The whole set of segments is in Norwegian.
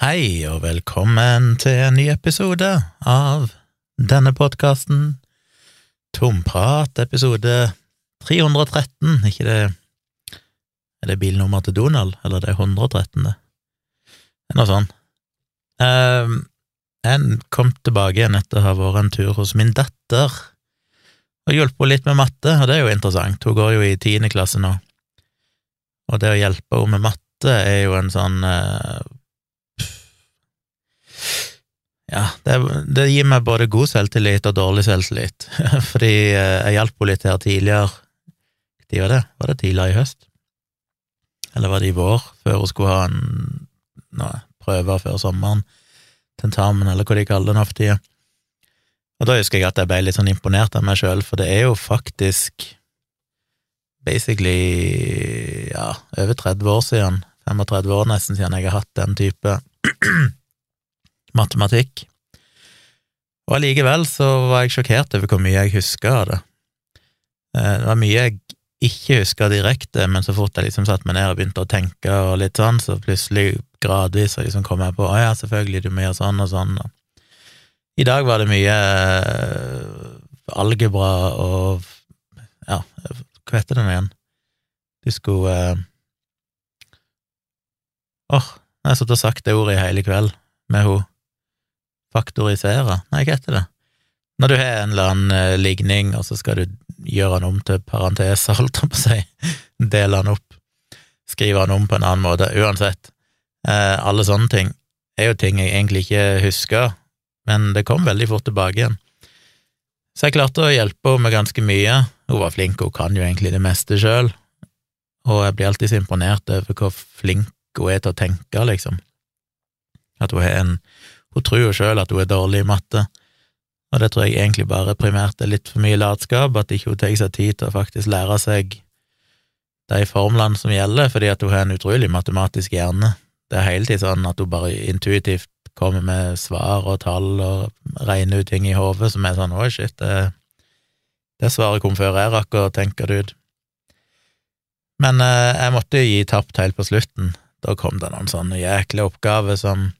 Hei, og velkommen til en ny episode av denne podkasten. Tomprat, episode 313, ikke det Er det bilnummer til Donald, eller det er 113., det? Det er noe sånn. Um, jeg kom tilbake igjen etter å ha vært en tur hos min datter og hjulpet henne litt med matte, og det er jo interessant. Hun går jo i tiende klasse nå, og det å hjelpe henne med matte er jo en sånn uh, ja, det, det, gir meg både god selvtillit og dårlig selvtillit, fordi eh, jeg hjalp henne litt her tidligere. Når var det? Var det tidligere i høst? Eller var det i vår, før hun skulle ha en no, prøve før sommeren? Tentamen, eller hva de kaller det nå for tida. Og da husker jeg at jeg ble litt sånn imponert av meg sjøl, for det er jo faktisk basically ja, over 30 år siden, 35 år nesten siden jeg har hatt den type matematikk. Og allikevel så var jeg sjokkert over hvor mye jeg huska av det. Eh, det var mye jeg ikke huska direkte, men så fort jeg liksom satte meg ned og begynte å tenke og litt sånn, så plutselig, gradvis, så liksom kom jeg på å ja, selvfølgelig, du må gjøre sånn og sånn. I dag var det mye uh, algebra og ja, hva heter det nå igjen? Du skulle eh, Åh, eh... oh, jeg har sittet og sagt det ordet i hele kveld med henne Faktorisere? Nei, hva heter det? Når du har en eller annen uh, ligning, og så skal du gjøre den om til parenteser, holdt jeg på å si, dele den opp, skrive den om på en annen måte, uansett. eh, alle sånne ting er jo ting jeg egentlig ikke husker, men det kom veldig fort tilbake igjen. Så jeg klarte å hjelpe henne med ganske mye. Hun var flink, hun kan jo egentlig det meste sjøl, og jeg blir alltid så imponert over hvor flink hun er til å tenke, liksom. At hun har en hun tror jo sjøl at hun er dårlig i matte, og det tror jeg egentlig bare primært er litt for mye latskap, at ikke hun tar seg tid til å faktisk lære seg de formlene som gjelder, fordi at hun har en utrolig matematisk hjerne. Det er hele tiden sånn at hun bare intuitivt kommer med svar og tall og regner ut ting i hodet som er sånn oi, shit, det, det svaret kom før jeg rakk å tenke det ut. Men eh, jeg måtte jo gi tapt helt på slutten. Da kom det noen sånne jækle oppgaver som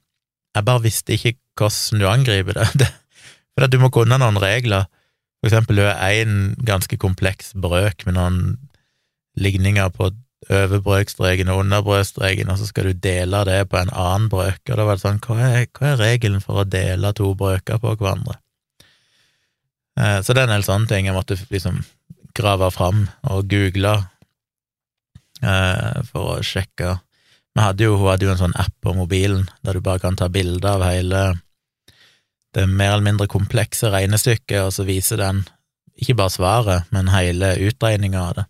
jeg bare visste ikke hvordan du angriper det. For at du må kunne noen regler. For eksempel, har én ganske kompleks brøk med noen ligninger på over brøkstreken og under brøkstreken, og så skal du dele det på en annen brøk, og da var det sånn, hva er, hva er regelen for å dele to brøker på hverandre? Eh, så det er en del sånne ting jeg måtte liksom grave fram og google eh, for å sjekke hadde jo, Hun hadde jo en sånn app på mobilen der du bare kan ta bilde av hele det mer eller mindre komplekse regnestykket, og så viser den ikke bare svaret, men hele utregninga av det,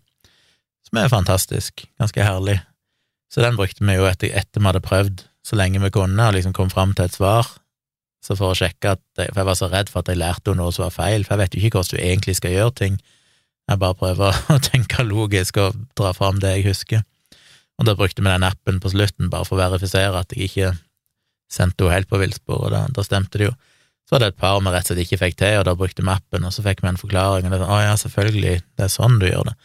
som er fantastisk, ganske herlig. Så den brukte vi jo etter, etter vi hadde prøvd så lenge vi kunne, og liksom kom fram til et svar. Så for å sjekke at jeg, For jeg var så redd for at jeg lærte henne noe som var feil, for jeg vet jo ikke hvordan du egentlig skal gjøre ting. Jeg bare prøver å tenke logisk og dra fram det jeg husker. Og da brukte vi den appen på slutten bare for å verifisere at jeg ikke sendte henne helt på villspor, og da, da, stemte det jo. Så var det et par vi rett og slett ikke fikk til, og da brukte vi appen, og så fikk vi en forklaring, og det sånn, å ja, selvfølgelig, det er sånn du gjør det.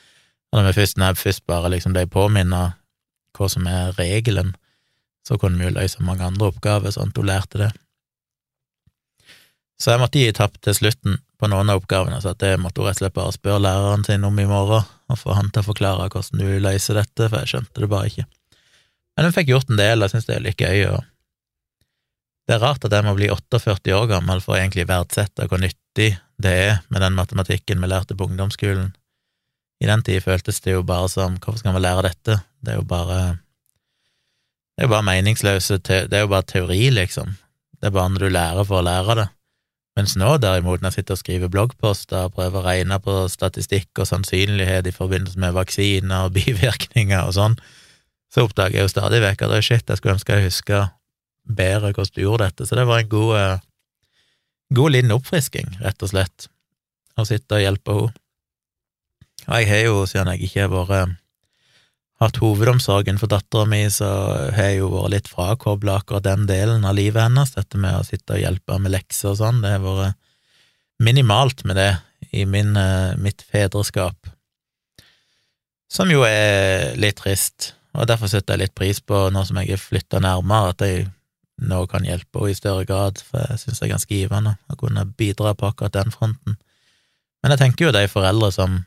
Og når vi først, først bare liksom ble påminnet hva som er regelen, så kunne vi jo løse mange andre oppgaver, sånn at hun lærte det. Så jeg måtte gi tapt til slutten på noen av oppgavene, så at det måtte hun rett og slett bare spørre læreren sin om i morgen, og få han til å forklare hvordan du løser dette, for jeg skjønte det bare ikke. Men hun fikk gjort en del, og jeg synes det er litt gøy, og det er rart at jeg må bli 48 år gammel for å egentlig verdsette hvor nyttig det er med den matematikken vi lærte på ungdomsskolen. I den tid føltes det jo bare som hvorfor skal vi lære dette, det er jo bare det er jo bare meningsløse Det er jo bare teori, liksom. Det er bare når du lærer for å lære det. Mens nå, derimot, når jeg sitter og skriver bloggposter og prøver å regne på statistikk og sannsynlighet i forbindelse med vaksiner og bivirkninger og sånn, så oppdager jeg jo stadig vekk at shit, jeg skulle ønske jeg huska bedre hvordan du gjorde dette. Så det var en god, eh, god liten oppfrisking, rett og slett, å sitte og hjelpe henne. Og jeg har jo, siden jeg ikke har vært hatt hovedomsorgen for dattera mi, så har jeg jo vært litt frakobla akkurat den delen av livet hennes, dette med å sitte og hjelpe med lekser og sånn. Det har vært minimalt med det i min, eh, mitt fedreskap, som jo er litt trist, og derfor setter jeg litt pris på, nå som jeg er flytta nærmere, at jeg nå kan hjelpe henne i større grad, for jeg synes det er ganske givende å kunne bidra på akkurat den fronten. Men jeg tenker jo de foreldre som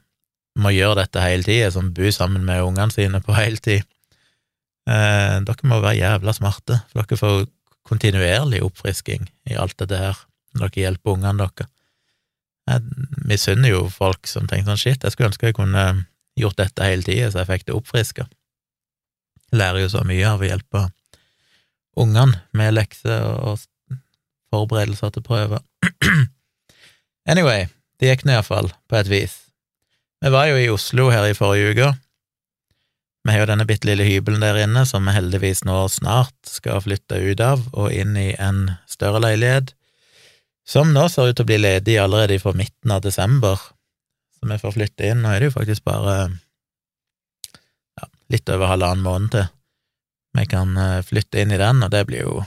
må gjøre dette hele tida, som bor sammen med ungene sine på heltid, eh, dere må være jævla smarte, for dere får kontinuerlig oppfrisking i alt dette her, når dere hjelper ungene deres. Jeg misunner jo folk som tenker sånn shit, jeg skulle ønske jeg kunne gjort dette hele tida, så jeg fikk det oppfriska. Lærer jo så mye av å hjelpe ungene med lekser og forberedelser til prøver. anyway, det gikk nå iallfall, på et vis. Vi var jo i Oslo her i forrige uke. Vi har jo denne bitte lille hybelen der inne som vi heldigvis nå snart skal flytte ut av og inn i en større leilighet, som nå ser ut til å bli ledig allerede fra midten av desember, så vi får flytte inn. Nå er det jo faktisk bare ja, litt over halvannen måned til vi kan eh, flytte inn i den, og det blir jo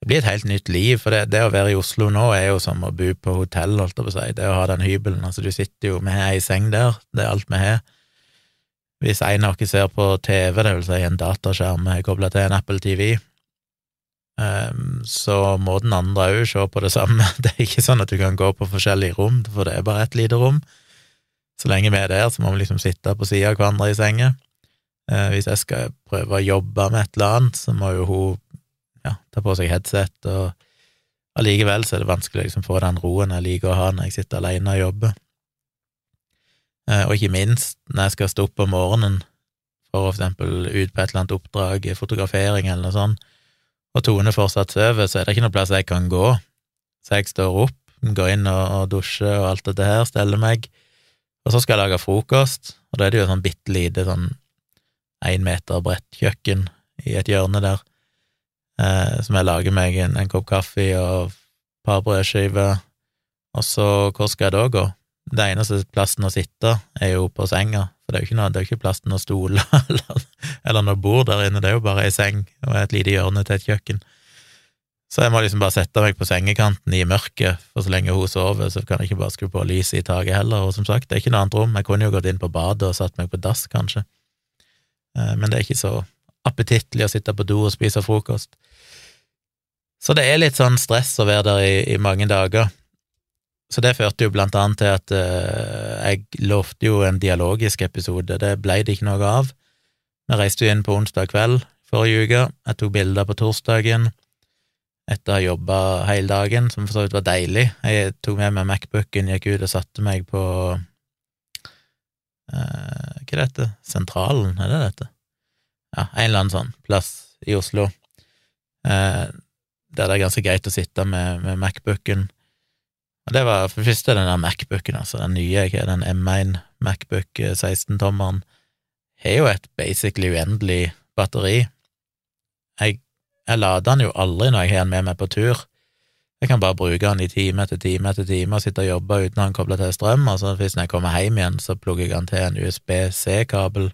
det blir et helt nytt liv, for det, det, å være i Oslo nå er jo som å bo på hotell, holdt jeg på å si, det å ha den hybelen, altså du sitter jo, vi har ei seng der, det er alt vi har. Hvis en av dere ser på TV, det vil si en dataskjerm vi kobla til en Apple TV, um, så må den andre òg se på det samme. Det er ikke sånn at du kan gå på forskjellige rom, for det er bare ett lite rom. Så lenge vi er der, så må vi liksom sitte på sida av hverandre i senga. Uh, hvis jeg skal prøve å jobbe med et eller annet, så må jo hun ja, ta på seg headset, og allikevel så er det vanskelig å liksom, få den roen jeg liker å ha når jeg sitter alene og jobber. Eh, og ikke minst når jeg skal stå opp om morgenen for å eksempel ut på et eller annet oppdrag, fotografering eller noe sånt, og Tone fortsatt sover, så er det ikke noe plass jeg kan gå. Så jeg står opp, går inn og, og dusjer og alt dette her, steller meg, og så skal jeg lage frokost, og da er det jo sånn bitte lite sånn én meter bredt kjøkken i et hjørne der, som jeg lager meg en, en kopp kaffe og et par brødskiver, og så hvor skal jeg da gå? Det eneste plassen å sitte er jo på senga, for det er jo ikke, noe, det er ikke plassen å stole eller, eller noe bord der inne, det er jo bare ei seng og et lite hjørne til et kjøkken. Så jeg må liksom bare sette meg på sengekanten i mørket, for så lenge hun sover, så kan jeg ikke bare skru på lyset i taket heller, og som sagt, det er ikke noe annet rom, jeg kunne jo gått inn på badet og satt meg på dass, kanskje, eh, men det er ikke så appetittlig å sitte på do og spise frokost. Så det er litt sånn stress å være der i, i mange dager. Så det førte jo blant annet til at uh, jeg lovte jo en dialogisk episode, det ble det ikke noe av. Vi reiste jo inn på onsdag kveld forrige uke, jeg tok bilder på torsdagen etter å ha jobba hele dagen, som for så vidt var deilig. Jeg tok med meg Macbooken, gikk ut og satte meg på uh, Hva er dette? Sentralen, er det dette? Ja, en eller annen sånn plass i Oslo. Uh, der det er ganske greit å sitte med, med Macbooken. Og det var for det første den der Macbooken, altså den nye, den M1 Macbook 16-tommeren, har jo et basically uendelig batteri. Jeg, jeg lader den jo aldri når jeg har den med meg på tur. Jeg kan bare bruke den i time etter time etter time og sitte og jobbe uten han kobler til strøm, og så hvis jeg kommer hjem igjen, så plugger jeg den til en USB-C-kabel,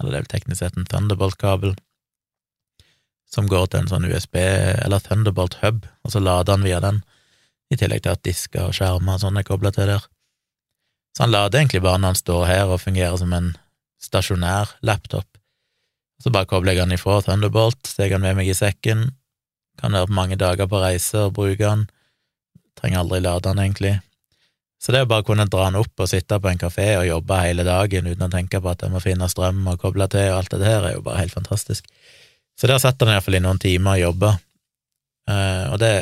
eller det er vel teknisk sett en Thunderbolt-kabel, som går til en sånn USB, eller Thunderbolt hub, og så lader han via den, i tillegg til at disker og skjermer og sånn er kobla til der. Så han lader egentlig bare når han står her og fungerer som en stasjonær laptop. Så bare kobler jeg den ifra Thunderbolt, steker han med meg i sekken, kan være på mange dager på reise og bruke han, trenger aldri lade han egentlig. Så det å bare kunne dra den opp og sitte på en kafé og jobbe hele dagen uten å tenke på at jeg må finne strøm og koble til og alt det der, er jo bare helt fantastisk. Så der setter den iallfall i noen timer og jobber, uh, og det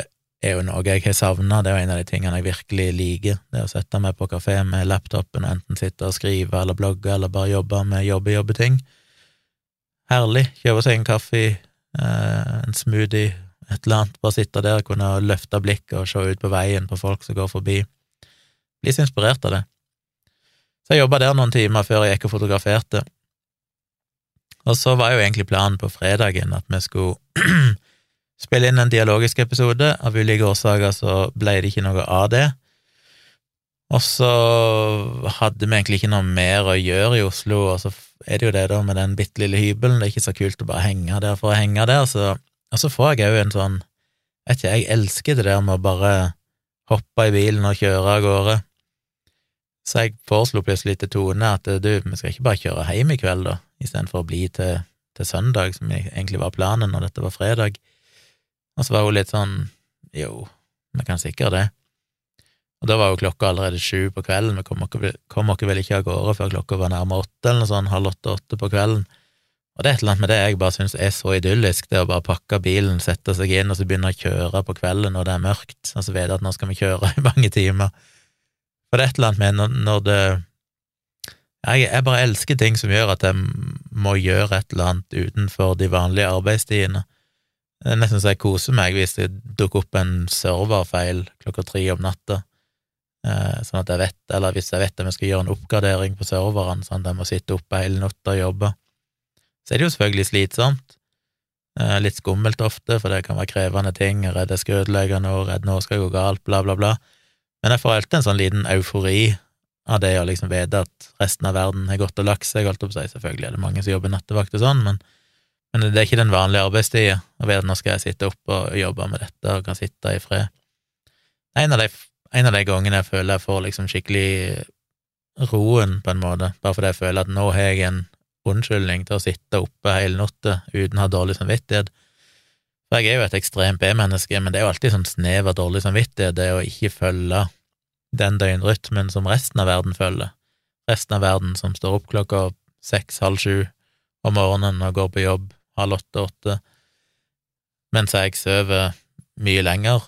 er jo noe jeg har savna, det er jo en av de tingene jeg virkelig liker, det å sette meg på kafé med laptopen og enten sitte og skrive eller blogge eller bare jobbe med jobbe-jobbe-ting. Herlig. Kjøpe seg en kaffe, uh, en smoothie, et eller annet, bare sitte der, kunne løfte blikket og se ut på veien på folk som går forbi. Bli så inspirert av det. Så jeg jobba der noen timer før jeg gikk og fotograferte. Og så var jo egentlig planen på fredagen at vi skulle spille inn en dialogisk episode. Av ulike årsaker så ble det ikke noe av det. Og så hadde vi egentlig ikke noe mer å gjøre i Oslo, og så er det jo det da med den bitte lille hybelen, det er ikke så kult å bare henge der for å henge der, så, og så får jeg òg en sånn, vet ikke, jeg elsker det der med å bare hoppe i bilen og kjøre av gårde. Så jeg foreslo plutselig til Tone at du, vi skal ikke bare kjøre hjem i kveld, da, istedenfor å bli til, til søndag, som egentlig var planen når dette var fredag. Og så var hun litt sånn jo, vi kan sikkert det. Og da var jo klokka allerede sju på kvelden, vi kom oss vel ikke av gårde før klokka var nærmere åtte, eller noe sånt, halv åtte-åtte på kvelden. Og det er et eller annet med det jeg bare syns er så idyllisk, det å bare pakke bilen, sette seg inn og så begynne å kjøre på kvelden når det er mørkt, og så vite at nå skal vi kjøre i mange timer. For det er et eller annet med når, det jeg, jeg, bare elsker ting som gjør at jeg må gjøre et eller annet utenfor de vanlige arbeidstidene. Det er nesten så jeg koser meg hvis det dukker opp en serverfeil klokka tre om natta, eh, sånn at jeg vet, eller hvis jeg vet at vi skal gjøre en oppgradering på serverne, sånn at jeg må sitte oppe hele natta og jobbe så er det jo selvfølgelig slitsomt. Eh, litt skummelt ofte, for det kan være krevende ting, redd jeg skal ødelegge noe, redd noe skal gå galt, bla, bla, bla. Men jeg får alltid en sånn liten eufori av det å liksom vite at resten av verden har gått og lagt seg, holdt opp seg. Selvfølgelig er det mange som jobber nattevakt og sånn, men, men, det er ikke den vanlige arbeidstida å vite at nå skal jeg sitte opp og jobbe med dette og kan sitte i fred. En av de, en av de gangene jeg føler jeg får liksom skikkelig roen, på en måte, bare fordi jeg føler at nå har jeg en unnskyldning til å sitte oppe hele natta uten å ha dårlig samvittighet. For jeg er jo et ekstremt B-menneske, men det er jo alltid sånn snev av dårlig samvittighet, det å ikke følge den døgnrytmen som resten av verden følger. Resten av verden som står opp klokka seks, halv sju om morgenen og går på jobb halv åtte-åtte, mens jeg sover mye lenger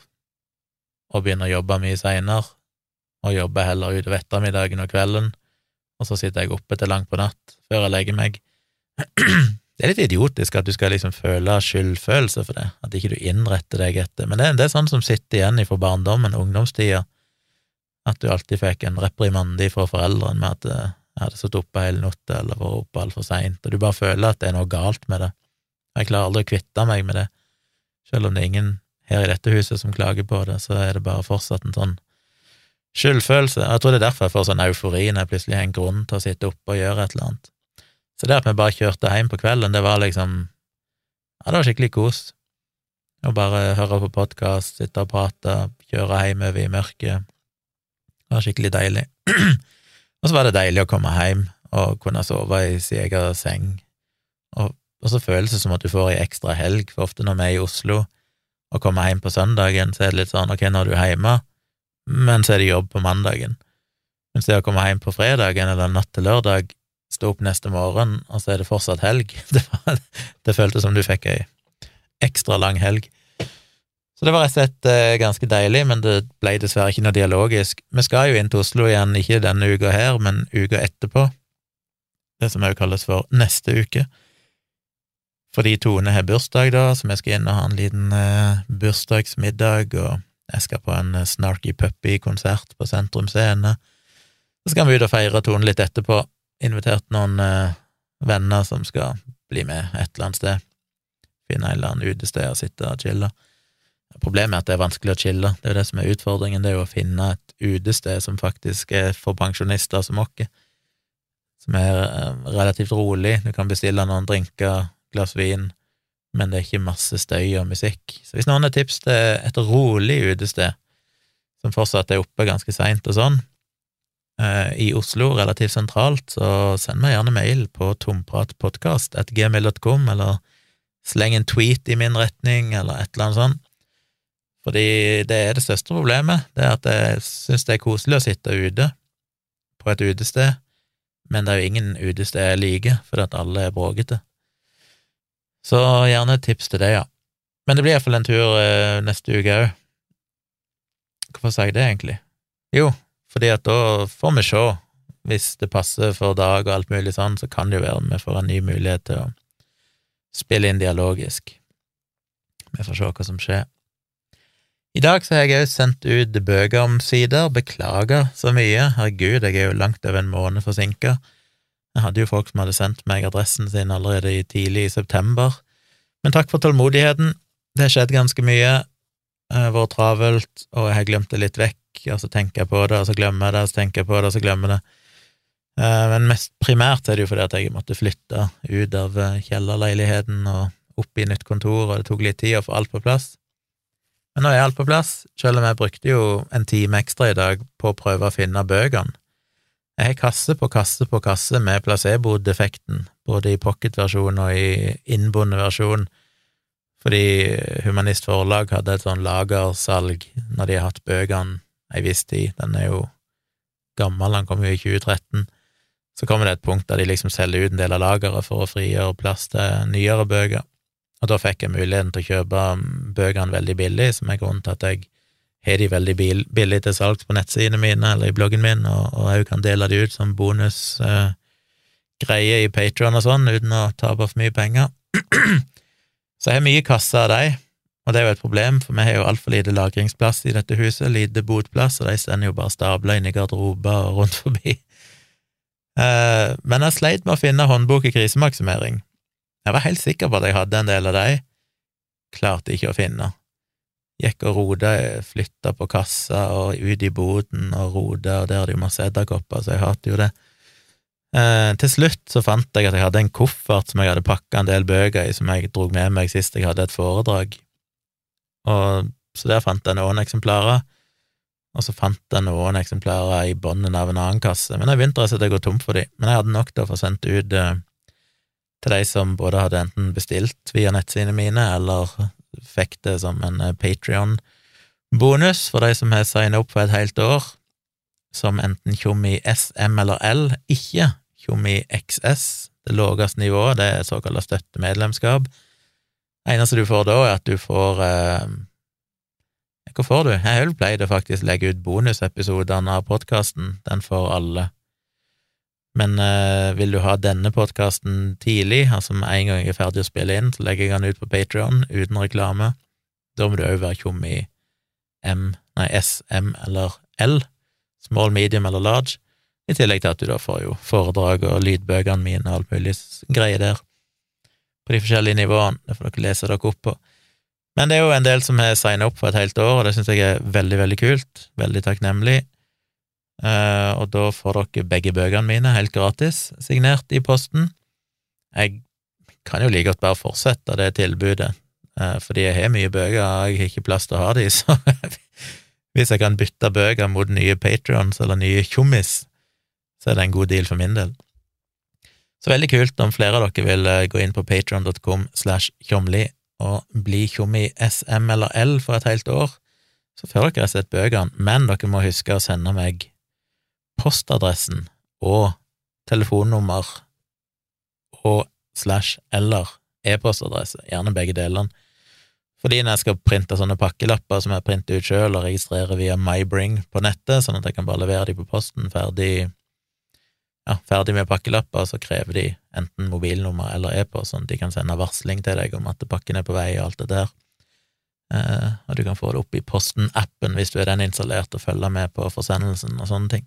og begynner å jobbe mye seinere, og jobber heller utover ettermiddagen og kvelden og så sitter jeg oppe til langt på natt før jeg legger meg. Det er litt idiotisk at du skal liksom føle skyldfølelse for det, at ikke du innretter deg etter, men det, det er sånn som sitter igjen fra barndommen, ungdomstida, at du alltid fikk en reprimande fra foreldrene med at eh, jeg hadde sittet oppe hele natta eller vært oppe altfor seint, og du bare føler at det er noe galt med det. Jeg klarer aldri å kvitte meg med det. Selv om det er ingen her i dette huset som klager på det, så er det bare fortsatt en sånn Skyldfølelse. Jeg tror det er derfor jeg får sånn eufori når jeg plutselig har en grunn til å sitte oppe og gjøre et eller annet. Så det at vi bare kjørte hjem på kvelden, det var liksom Ja, det var skikkelig kos. Å bare høre på podkast, sitte og prate, kjøre hjemover i mørket. Det var skikkelig deilig. og så var det deilig å komme hjem og kunne sove i sin egen seng. Og, og så føles det som at du får ei ekstra helg, for ofte når vi er i Oslo og kommer hjem på søndagen, så er det litt sånn ok, du er hjemme, men så er det jobb på mandagen. Mens det å komme hjem på fredagen eller natt til lørdag, stå opp neste morgen, og så er det fortsatt helg, det, var, det føltes som du fikk ei ekstra lang helg. Så det var rett og slett eh, ganske deilig, men det ble dessverre ikke noe dialogisk. Vi skal jo inn til Oslo igjen, ikke denne uka her, men uka etterpå, det som òg kalles for neste uke. Fordi Tone har bursdag da, så vi skal inn og ha en liten eh, bursdagsmiddag og jeg skal på en eh, Snarky Puppy-konsert på Sentrum Scene. Så skal vi ut og feire Tone litt etterpå. Invitert noen eh, venner som skal bli med et eller annet sted. Finne en eller annen utested og sitte og chille. Problemet er at det er vanskelig å chille. Det er jo det som er utfordringen, det er jo å finne et utested som faktisk er for pensjonister som oss. Som er eh, relativt rolig. Du kan bestille noen drinker, glass vin, men det er ikke masse støy og musikk. Så hvis noen har tips til et rolig utested, som fortsatt er oppe ganske seint og sånn, i Oslo, relativt sentralt, så send meg gjerne mail på tompratpodkast.gmil.com, eller sleng en tweet i min retning, eller et eller annet sånt. Fordi det er det største problemet, det er at jeg syns det er koselig å sitte ute på et utested, men det er jo ingen utested jeg liker, fordi at alle er bråkete. Så gjerne et tips til det, ja. Men det blir iallfall en tur eh, neste uke òg. Hvorfor sa jeg det, egentlig? Jo, fordi at da får vi se. Hvis det passer for dag og alt mulig sånn, så kan det jo være vi får en ny mulighet til å spille inn dialogisk. Vi får se hva som skjer. I dag så har jeg òg sendt ut bøker-omsider. Beklager så mye. Herregud, jeg er jo langt over en måned forsinka. Jeg hadde jo folk som hadde sendt meg adressen sin allerede tidlig i september. Men takk for tålmodigheten. Det har skjedd ganske mye. Jeg vært travelt, og jeg har glemt det litt vekk, og så tenker jeg på det, og så glemmer jeg det, og så tenker jeg på det, og så glemmer jeg det. Eh, men mest primært er det jo fordi at jeg måtte flytte ut av eh, kjellerleiligheten og opp i nytt kontor, og det tok litt tid å få alt på plass. Men nå er alt på plass, selv om jeg brukte jo en time ekstra i dag på å prøve å finne bøkene. Jeg har kasse på kasse på kasse med placebo-defekten, både i pocket-versjon og i innbundet versjon, Fordi Humanist Forlag hadde et sånn lagersalg når de har hatt bøkene ei viss tid. Den er jo gammel, den kom jo i 2013. Så kommer det et punkt der de liksom selger ut en del av lageret for å frigjøre plass til nyere bøker. Og da fikk jeg muligheten til å kjøpe bøkene veldig billig, som er grunnen til at jeg har de veldig billig til salgs på nettsidene mine eller i bloggen min, og jeg kan dele de ut som bonusgreie eh, i Patron og sånn, uten å tape for mye penger. Så jeg har mye kasser av de, og det er jo et problem, for vi har jo altfor lite lagringsplass i dette huset, lite botplass, og de sender jo bare stabla inn i garderober og rundt forbi. Eh, men jeg sleit med å finne håndbok i krisemaksimering. Jeg var helt sikker på at jeg hadde en del av de, klarte ikke å finne. Gikk og rota, flytta på kassa og ut i boden og rota, og der er det jo masse edderkopper, så jeg hater jo det. Eh, til slutt så fant jeg at jeg hadde en koffert som jeg hadde pakka en del bøker i, som jeg dro med meg sist jeg hadde et foredrag, og så der fant jeg noen eksemplarer, og så fant jeg noen eksemplarer i bunnen av en annen kasse, men jeg begynte rett jeg slett å gå tom for dem. men jeg hadde nok til å få sendt ut eh, til de som både hadde enten bestilt via nettsidene mine, eller fikk det som en eh, Patrion-bonus for de som har signa opp for et helt år, som enten Tjommi SM eller L, ikke Tjommi XS, det laveste nivået, det er såkalt støttemedlemskap. Det eneste du får da, er at du får eh, Hva får du? Jeg har faktisk å legge ut bonusepisodene av podkasten, den får alle. Men eh, vil du ha denne podkasten tidlig, altså med en gang jeg er ferdig å spille inn, så legger jeg den ut på Patrion uten reklame. Da må du òg være tjommi M, nei, S, M eller L, small, medium eller large, i tillegg til at du da får jo foredrag og lydbøkene mine og alt mulig greier der, på de forskjellige nivåene, det får dere lese dere opp på. Men det er jo en del som har signa opp for et helt år, og det syns jeg er veldig, veldig kult, veldig takknemlig. Uh, og da får dere begge bøkene mine helt gratis, signert i posten. Jeg kan jo like godt bare fortsette det tilbudet, uh, fordi jeg har mye bøker, og jeg har ikke plass til å ha de, så hvis jeg kan bytte bøker mot nye patrions eller nye tjommis, så er det en god deal for min del. Så veldig kult om flere av dere vil uh, gå inn på patron.com slash tjomli og bli tjommi SM eller L for et helt år. Så får dere rett bøkene, men dere må huske å sende meg postadressen og telefonnummer og slash eller e-postadresse, gjerne begge delene. Fordi når jeg skal printe sånne pakkelapper som jeg printer ut sjøl og registrerer via MyBring på nettet, sånn at jeg kan bare levere de på posten ferdig, ja, ferdig med pakkelapper, så krever de enten mobilnummer eller e-post, sånn at de kan sende varsling til deg om at pakken er på vei og alt det der. Eh, og du kan få det opp i Posten-appen hvis du er den installert og følger med på forsendelsen og sånne ting.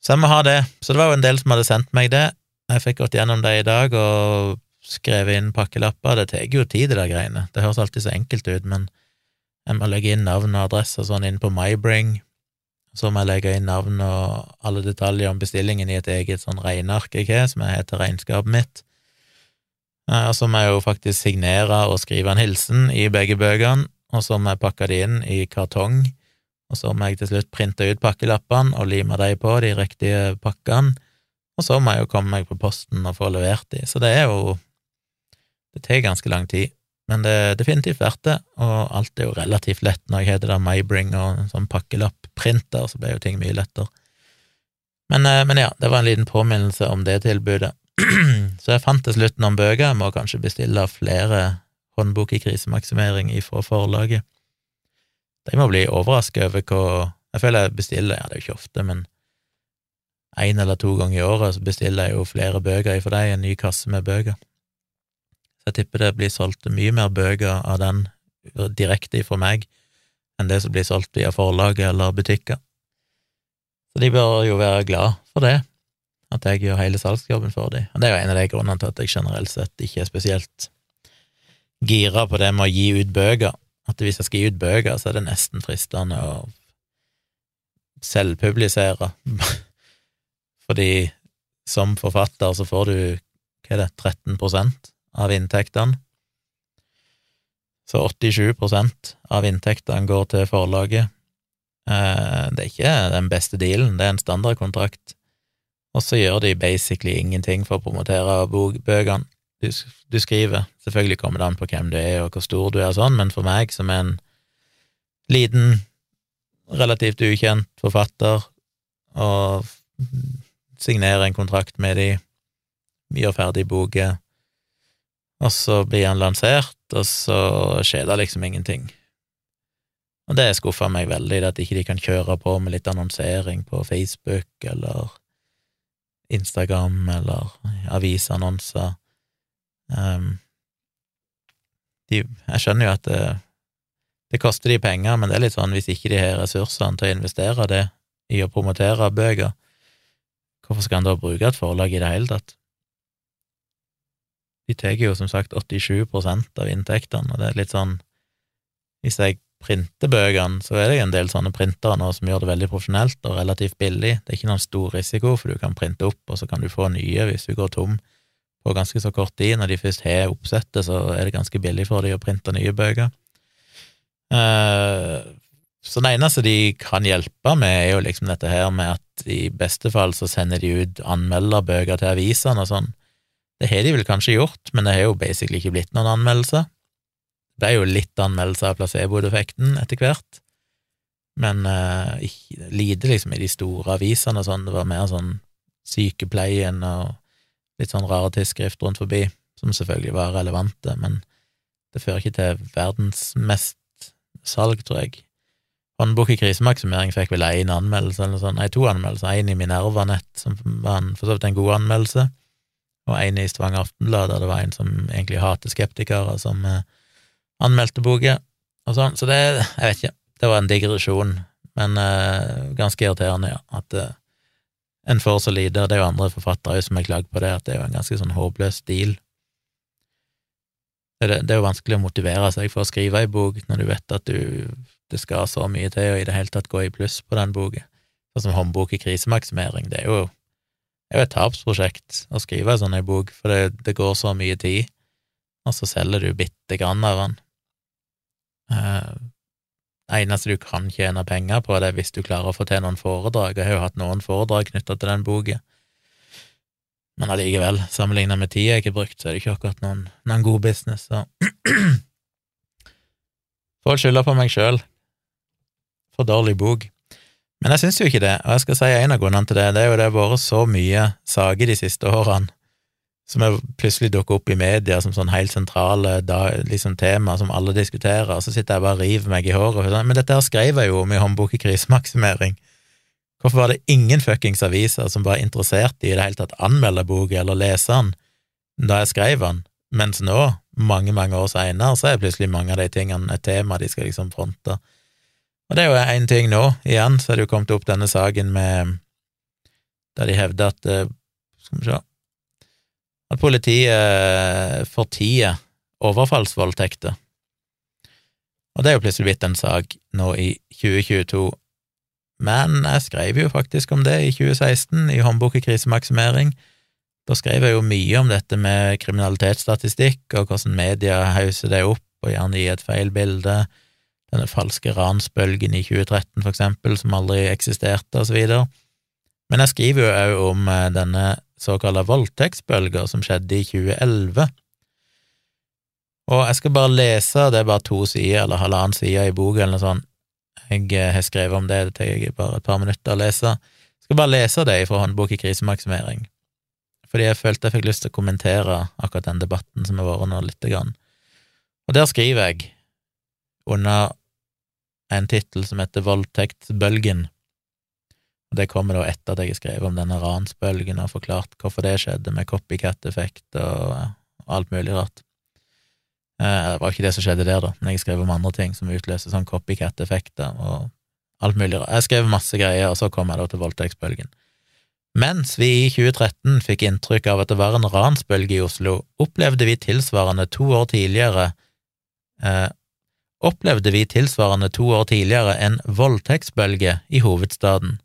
Så jeg må ha det. Så det var jo en del som hadde sendt meg det. Jeg fikk gått gjennom det i dag og skrevet inn pakkelapper. Det tar jo tid, det der greiene. Det høres alltid så enkelt ut, men jeg må legge inn navn og adresse sånn inn på MyBring. Så må jeg legge inn navn og alle detaljer om bestillingen i et eget sånn regneark jeg har, som jeg heter regnskapet mitt. Og så må jeg jo faktisk signere og skrive en hilsen i begge bøkene, og så må jeg pakke det inn i kartong og så må jeg til slutt printe ut pakkelappene og lime de på, de riktige pakkene, og så må jeg jo komme meg på posten og få levert de, så det er jo Det tar ganske lang tid, men det er definitivt verdt det, og alt er jo relativt lett når jeg heter det Maybring og en sånn pakkelapp-printer, så blir jo ting mye lettere. Men, eh, men, ja, det var en liten påminnelse om det tilbudet. så jeg fant til slutt noen bøker, jeg må kanskje bestille flere håndbok i krisemaksimering ifra forlaget. De må bli overraska over hva Jeg føler jeg bestiller, ja, det er jo ikke ofte, men én eller to ganger i året så bestiller jeg jo flere bøker ifra deg, en ny kasse med bøker. Jeg tipper det blir solgt mye mer bøker av den direkte ifra meg enn det som blir solgt via forlaget eller butikker. Så de bør jo være glad for det, at jeg gjør hele salgsjobben for dem. Og det er jo en av de grunnene til at jeg generelt sett ikke er spesielt gira på det med å gi ut bøker at hvis jeg skal gi ut bøker, så er det nesten fristende å selvpublisere. Fordi som forfatter så får du, hva er det, 13 av inntektene. Så 87% av inntektene går til forlaget. Eh, det er ikke den beste dealen, det er en standardkontrakt. Og så gjør de basically ingenting for å promotere bøkene. du, du skriver. Selvfølgelig kommer det an på hvem du er og hvor stor du er og sånn, men for meg som er en liten, relativt ukjent forfatter, og signerer en kontrakt med de, gjør ferdig boka, og så blir han lansert, og så skjer det liksom ingenting. Og det skuffa meg veldig, at ikke de kan kjøre på med litt annonsering på Facebook eller Instagram eller avisannonser. Um, de, jeg skjønner jo at det, det, koster de penger, men det er litt sånn hvis ikke de har ressursene til å investere det i å promotere bøker, hvorfor skal en da bruke et forlag i det hele tatt? De tar jo som sagt 87% av inntektene, og det er litt sånn Hvis jeg printer bøkene, så er det en del sånne printere nå som gjør det veldig profesjonelt og relativt billig. Det er ikke noen stor risiko, for du kan printe opp, og så kan du få nye hvis du går tom på ganske så kort tid. Når de først har oppsettet, så er det ganske billig for dem å printe nye bøker. Uh, så det eneste de kan hjelpe med, er jo liksom dette her med at i beste fall så sender de ut anmelderbøker til avisene og sånn. Det har de vel kanskje gjort, men det har jo basically ikke blitt noen anmeldelser. Det ble jo litt anmeldelser av placeboeffekten etter hvert, men uh, ikke, lite liksom i de store avisene og sånn. Det var mer sånn Sykepleien og litt sånn rare tidsskrift rundt forbi, som selvfølgelig var relevante, men det fører ikke til verdens mest salg, tror jeg. Håndbok i krisemaksimering fikk vel én anmeldelse, eller sånn, nei, to anmeldelser, én i Minerva-nett, som var en, for så vidt en god anmeldelse, og en i Stavanger Aftenblad, der det var en som egentlig hater skeptikere, som eh, anmeldte boka, og sånn, så det, jeg vet ikke, det var en digresjon, men eh, ganske irriterende, ja, at eh, en får så lite, det er jo andre forfattere som har klagd på det, at det er jo en ganske sånn håpløs stil. Det, det, er jo vanskelig å motivere seg for å skrive ei bok når du vet at du, det skal så mye til å i det hele tatt gå i pluss på den boka. Sånn som håndbok i krisemaksimering, det er jo, det er jo et tapsprosjekt å skrive ei sånn bok, for det, det, går så mye tid, og så selger du bitte grann av den. Det eneste du kan tjene penger på, det er hvis du klarer å få til noen foredrag. Jeg har jo hatt noen foredrag knytta til den boka. Men allikevel, sammenligna med tid jeg ikke brukt, så er det ikke akkurat noen, noen god business, så Får skylda på meg sjøl. For dårlig bok. Men jeg syns jo ikke det, og jeg skal si en av grunnene til det, det er jo det har vært så mye saker de siste årene som plutselig dukker opp i media som sånn helt sentrale liksom tema som alle diskuterer, og så sitter jeg bare og river meg i håret. Sånn, men dette her skrev jeg jo om i håndbok i krisemaksimering. Hvorfor var det ingen fuckings aviser som var interessert i i det hele tatt anmelde boka eller lese den da jeg skrev den, mens nå, mange, mange år seinere, så er plutselig mange av de tingene et tema de skal liksom fronte. Og det er jo én ting nå, igjen, så er det jo kommet opp denne saken med der de hevder at eh, Skal vi se at politiet fortier overfallsvoldtekter. Og det er jo plutselig blitt en sak nå i 2022. Men jeg skrev jo faktisk om det i 2016, i Håndbok i krisemaksimering. Da skrev jeg jo mye om dette med kriminalitetsstatistikk, og hvordan media hauser det opp og gjerne gir et feil bilde. Denne falske ransbølgen i 2013, for eksempel, som aldri eksisterte, videre. Men jeg skriver jo òg om eh, denne såkalte voldtektsbølga som skjedde i 2011. Og jeg skal bare lese, det er bare to sider eller halvannen side i boka eller noe sånt. Jeg eh, har skrevet om det, det tar bare et par minutter å lese. Jeg skal bare lese det fra håndbok i krisemaksimering, fordi jeg følte jeg fikk lyst til å kommentere akkurat den debatten som har vært nå, lite grann. Og der skriver jeg, under en tittel som heter Voldtektsbølgen, og Det kommer da etter at jeg har skrevet om denne ransbølgen og forklart hvorfor det skjedde, med copycat-effekt og, alt mulig rart. Eh, det var ikke det som skjedde der, da, men jeg skrev om andre ting som utløser sånn copycat-effekter og alt mulig rart. Jeg skrev masse greier, og så kom jeg da til voldtektsbølgen. Mens vi i 2013 fikk inntrykk av at det var en ransbølge i Oslo, opplevde vi tilsvarende to år tidligere eh, opplevde vi tilsvarende to år tidligere en voldtektsbølge i hovedstaden.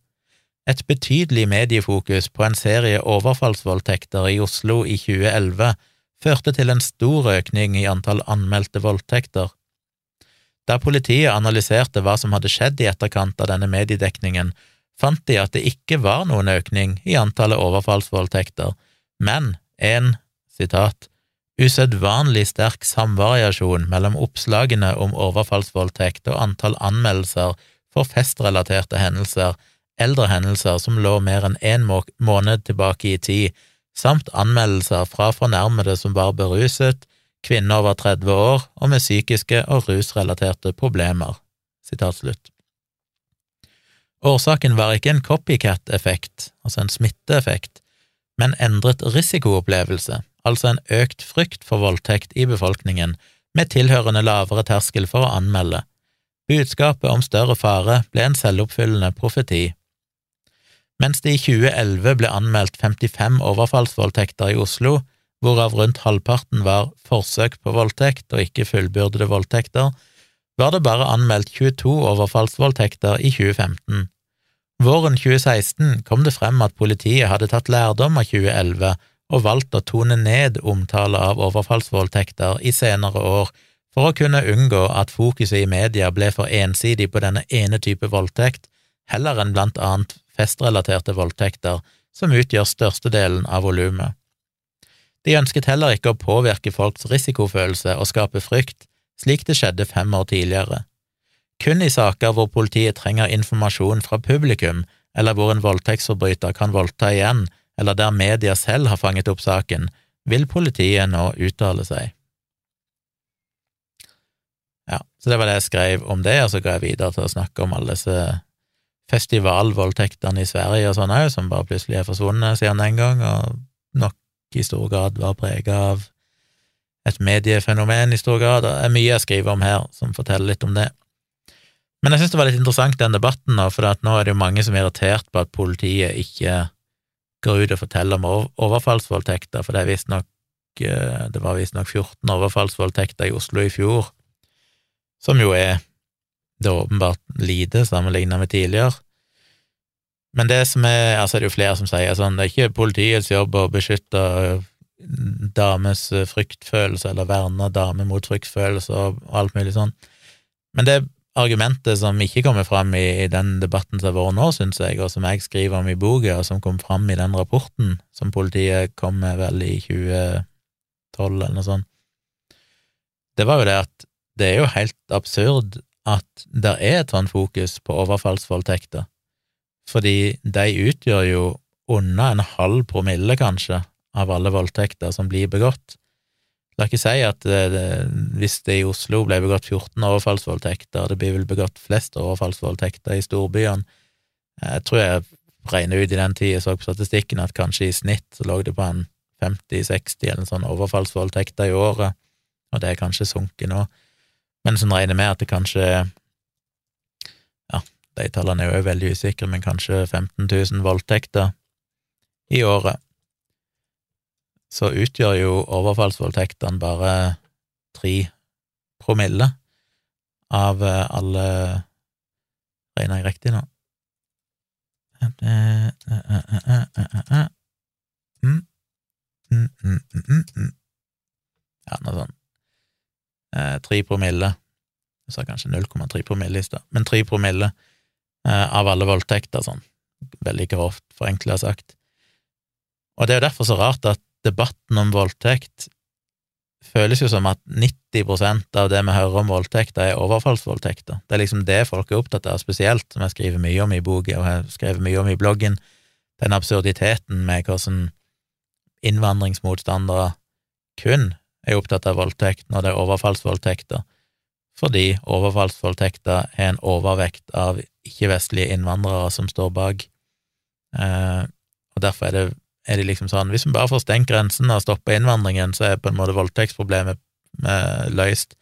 Et betydelig mediefokus på en serie overfallsvoldtekter i Oslo i 2011 førte til en stor økning i antall anmeldte voldtekter. Da politiet analyserte hva som hadde skjedd i etterkant av denne mediedekningen, fant de at det ikke var noen økning i antallet overfallsvoldtekter, men en, sitat, usedvanlig sterk samvariasjon mellom oppslagene om overfallsvoldtekt og antall anmeldelser for festrelaterte hendelser, eldre hendelser som lå mer enn én måned tilbake i tid, samt anmeldelser fra fornærmede som var beruset, kvinner over 30 år og med psykiske og rusrelaterte problemer. Årsaken var ikke en copycat-effekt, altså en smitteeffekt, men endret risikoopplevelse, altså en økt frykt for voldtekt i befolkningen, med tilhørende lavere terskel for å anmelde. Budskapet om større fare ble en selvoppfyllende profeti. Mens det i 2011 ble anmeldt 55 overfallsvoldtekter i Oslo, hvorav rundt halvparten var forsøk på voldtekt og ikke fullbyrdede voldtekter, var det bare anmeldt 22 overfallsvoldtekter i 2015. Våren 2016 kom det frem at politiet hadde tatt lærdom av 2011 og valgt å tone ned omtale av overfallsvoldtekter i senere år for å kunne unngå at fokuset i media ble for ensidig på denne ene type voldtekt, heller enn blant annet festrelaterte voldtekter, som utgjør størstedelen av volumet. De ønsket heller ikke å påvirke folks risikofølelse og skape frykt, slik det skjedde fem år tidligere. Kun i saker hvor politiet trenger informasjon fra publikum, eller hvor en voldtektsforbryter kan voldta igjen, eller der media selv har fanget opp saken, vil politiet nå uttale seg. Ja, så det var det jeg skrev om det, og så går jeg videre til å snakke om alle disse festivalvoldtektene i Sverige og sånn òg, som bare plutselig er forsvunnet siden den gang, og nok i stor grad var prega av et mediefenomen i stor grad. Det er mye jeg skriver om her som forteller litt om det. Men jeg synes det var litt interessant, den debatten, nå, for nå er det jo mange som er irritert på at politiet ikke går ut og forteller om overfallsvoldtekter, for det er vist nok det var visstnok 14 overfallsvoldtekter i Oslo i fjor, som jo er det er åpenbart lite sammenlignet med tidligere. Men det som er, altså det er jo flere som sier sånn, det er ikke politiets jobb å beskytte dames fryktfølelse eller verne damer mot fryktfølelse og alt mulig sånn. Men det argumentet som ikke kommer fram i, i den debatten som har vært nå, syns jeg, og som jeg skriver om i boka, og som kom fram i den rapporten som politiet kom med vel i 2012 eller noe sånt, det var jo det at det er jo helt absurd at det er et sånt fokus på overfallsvoldtekter, fordi de utgjør jo under en halv promille, kanskje, av alle voldtekter som blir begått. La ikke si at det, hvis det i Oslo ble begått 14 overfallsvoldtekter, det blir vel begått flest overfallsvoldtekter i storbyene. Jeg tror jeg regner ut i den tida jeg så på statistikken at kanskje i snitt så lå det på en 50-60 eller sånn overfallsvoldtekter i året, og det er kanskje sunket nå. Men sånn regner med at det kanskje Ja, de tallene er jo veldig usikre, men kanskje 15 000 voldtekter i året så utgjør jo overfallsvoldtektene bare tre promille av eh, alle Regner jeg riktig nå? Ja, noe sånn Tre promille. Jeg sa kanskje 0,3 promille i stad, men tre promille eh, av alle voldtekter, sånn veldig grovt forenkla sagt. Og det er jo derfor så rart at debatten om voldtekt føles jo som at 90 av det vi hører om voldtekter, er overfallsvoldtekter. Det er liksom det folk er opptatt av, spesielt, som jeg skriver mye om i boka og har skrevet mye om i bloggen, den absurditeten med hvordan innvandringsmotstandere kun er opptatt av voldtekt når det er overfallsvoldtekter, fordi overfallsvoldtekter er en overvekt av ikke-vestlige innvandrere som står bak, eh, og derfor er det er de liksom sånn Hvis vi bare får stengt grensen og stoppa innvandringen, så er på en måte voldtektsproblemet eh, løst.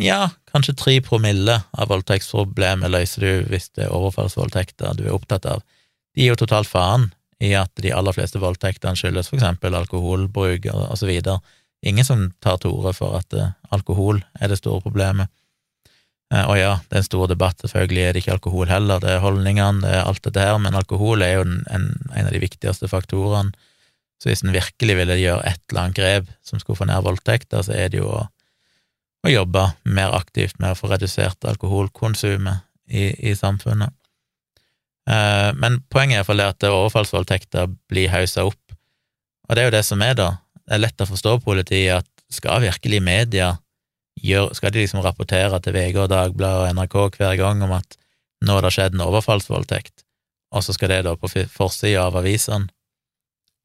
Ja, kanskje tre promille av voldtektsproblemet løser du hvis det er overfallsvoldtekter du er opptatt av. De gir jo totalt faen i at de aller fleste voldtektene skyldes for eksempel alkoholbruk og, så videre. Ingen som tar til orde for at uh, alkohol er det store problemet. Uh, og ja, det er en stor debatt, selvfølgelig er det ikke alkohol heller, det er holdningene, det er alt dette her, men alkohol er jo en, en, en av de viktigste faktorene. Så hvis en virkelig ville gjøre et eller annet grep som skulle få ned voldtekter, så er det jo å, å jobbe mer aktivt med å få redusert alkoholkonsumet i, i samfunnet. Eh, men poenget er iallfall at overfallsvoldtekter blir haussa opp, og det er jo det som er, da. det er lett å forstå politiet at skal virkelig media gjør, skal de liksom rapportere til VG og Dagbladet og NRK hver gang om at nå har det skjedd en overfallsvoldtekt, og så skal det da på forsida av avisene,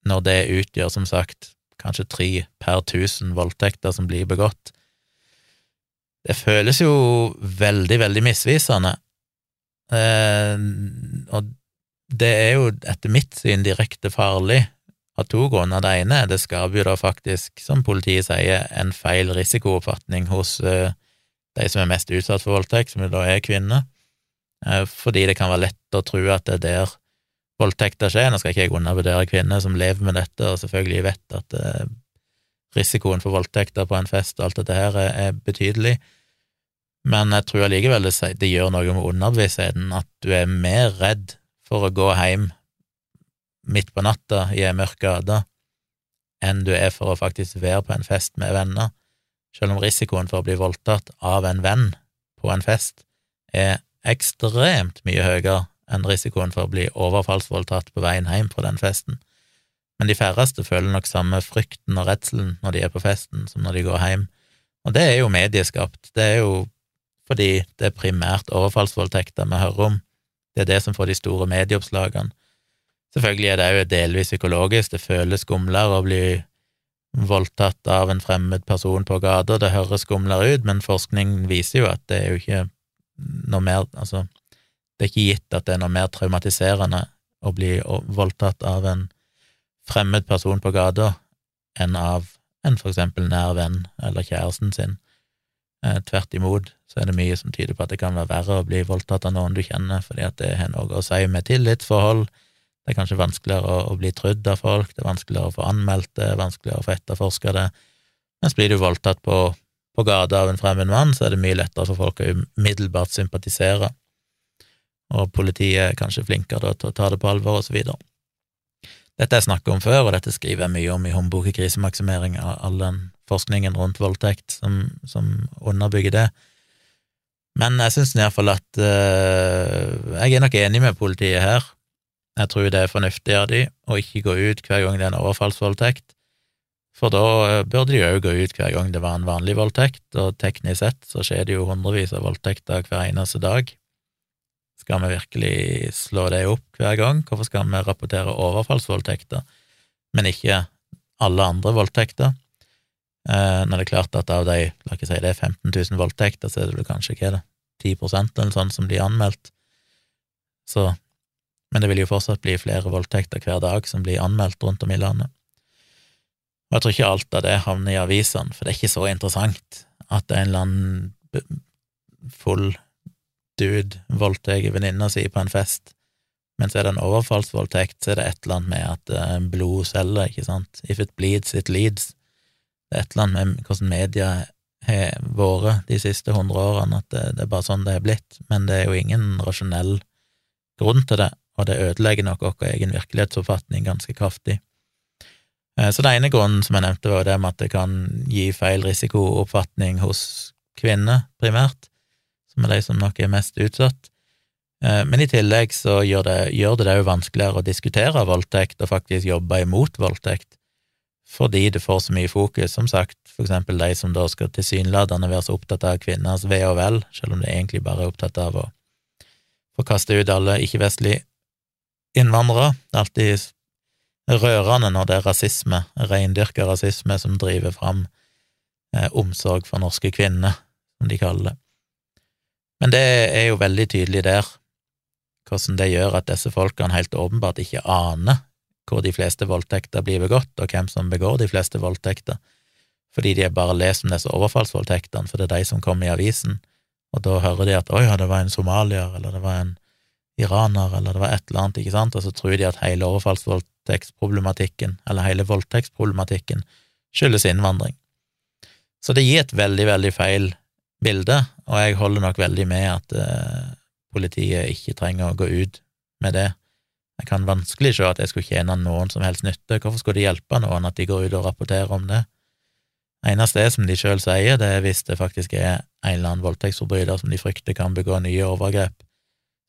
når det utgjør, som sagt, kanskje tre per tusen voldtekter som blir begått. Det føles jo veldig, veldig misvisende, eh, og det er jo etter mitt syn direkte farlig av to grunner. Det ene er det skaper jo da faktisk, som politiet sier, en feil risikooppfatning hos uh, de som er mest utsatt for voldtekt, som jo da er kvinner, uh, fordi det kan være lett å tro at det er der voldtekter skjer. Nå skal ikke jeg undervurdere kvinner som lever med dette, og selvfølgelig vet at uh, risikoen for voldtekter på en fest og alt dette her er, betydelig, men jeg tror allikevel det gjør noe med underbevisstheten, at du er mer redd for å gå hjem midt på natta i ei mørk gate enn du er for å faktisk være på en fest med venner, selv om risikoen for å bli voldtatt av en venn på en fest er ekstremt mye høyere enn risikoen for å bli overfallsvoldtatt på veien hjem fra den festen. Men de færreste føler nok samme frykten og redselen når de er på festen, som når de går hjem, og det er jo medieskapt. Det er jo fordi det er primært overfallsvoldtekter vi hører om. Det er det som får de store medieoppslagene. Selvfølgelig er det òg delvis psykologisk, det føles skumlere å bli voldtatt av en fremmed person på gata, det høres skumlere ut, men forskning viser jo at det er jo ikke noe mer Altså, det er ikke gitt at det er noe mer traumatiserende å bli voldtatt av en fremmed person på gata enn av en for eksempel nær venn eller kjæresten sin. Eh, tvert imot så er det mye som tyder på at det kan være verre å bli voldtatt av noen du kjenner, fordi at det har noe å si med tillitsforhold, det er kanskje vanskeligere å, bli trudd av folk, det er vanskeligere å få anmeldt det, vanskeligere å få etterforska det, mens blir du voldtatt på, på gata av en fremmed mann, så er det mye lettere for folk å umiddelbart sympatisere, og politiet er kanskje flinkere til å ta det på alvor, og så videre. Dette har jeg snakket om før, og dette skriver jeg mye om i håndboken Krisemaksimering, av all den forskningen rundt voldtekt som, som underbygger det. Men jeg syns iallfall at uh, Jeg er nok enig med politiet her. Jeg tror det er fornuftig av de å ikke gå ut hver gang det er en overfallsvoldtekt, for da eh, burde de òg gå ut hver gang det var en vanlig voldtekt, og teknisk sett så skjer det jo hundrevis av voldtekter hver eneste dag. Skal vi virkelig slå det opp hver gang? Hvorfor skal vi rapportere overfallsvoldtekter, men ikke alle andre voldtekter? Eh, når det er klart at av de, la ikke si det er 15 000 voldtekter, så er det kanskje ikke det, 10 eller sånn som blir anmeldt. Så men det vil jo fortsatt bli flere voldtekter hver dag som blir anmeldt rundt om i landet. Og jeg tror ikke alt av det havner i avisene, for det er ikke så interessant at en eller annen full dude voldtar venninna si på en fest, men så er det en overfallsvoldtekt, så er det et eller annet med at uh, blod selger, ikke sant, if it bleeds, it leads. Det er et eller annet med hvordan media har vært de siste hundre årene, at det, det er bare sånn det er blitt, men det er jo ingen rasjonell grunn til det, og det ødelegger nok vår egen virkelighetsoppfatning ganske kraftig. Eh, så det ene grunnen som jeg nevnte, var det med at det kan gi feil risikooppfatning hos kvinner, primært, som er de som nok er mest utsatt. Eh, men i tillegg så gjør det gjør det òg vanskeligere å diskutere voldtekt og faktisk jobbe imot voldtekt, fordi det får så mye fokus, som sagt, for eksempel de som da skal tilsynelatende være så opptatt av kvinners ve og vel, selv om de egentlig bare er opptatt av å få kaste ut alle ikke-vestlige innvandrere. Det er alltid rørende når det er rasisme, reindyrka rasisme, som driver fram eh, omsorg for norske kvinner, som de kaller det. Men det er jo veldig tydelig der, hvordan det gjør at disse folkene helt åpenbart ikke aner hvor de fleste voldtekter blir begått, og hvem som begår de fleste voldtekter, fordi de har bare lest om disse overfallsvoldtektene, for det er de som kommer i avisen, og da hører de at 'oi, ja, det var en somalier', eller 'det var en iraner, eller det var et eller annet, ikke sant, og så tror de at hele overfallsvoldtektsproblematikken, eller hele voldtektsproblematikken, skyldes innvandring. Så det gir et veldig, veldig feil bilde, og jeg holder nok veldig med at eh, politiet ikke trenger å gå ut med det. Jeg kan vanskelig se at jeg skulle tjene noen som helst nytte. Hvorfor skulle det hjelpe noen at de går ut og rapporterer om det? Eneste er, som de sjøl sier, det er hvis det faktisk er en eller annen voldtektsforbryter som de frykter kan begå nye overgrep,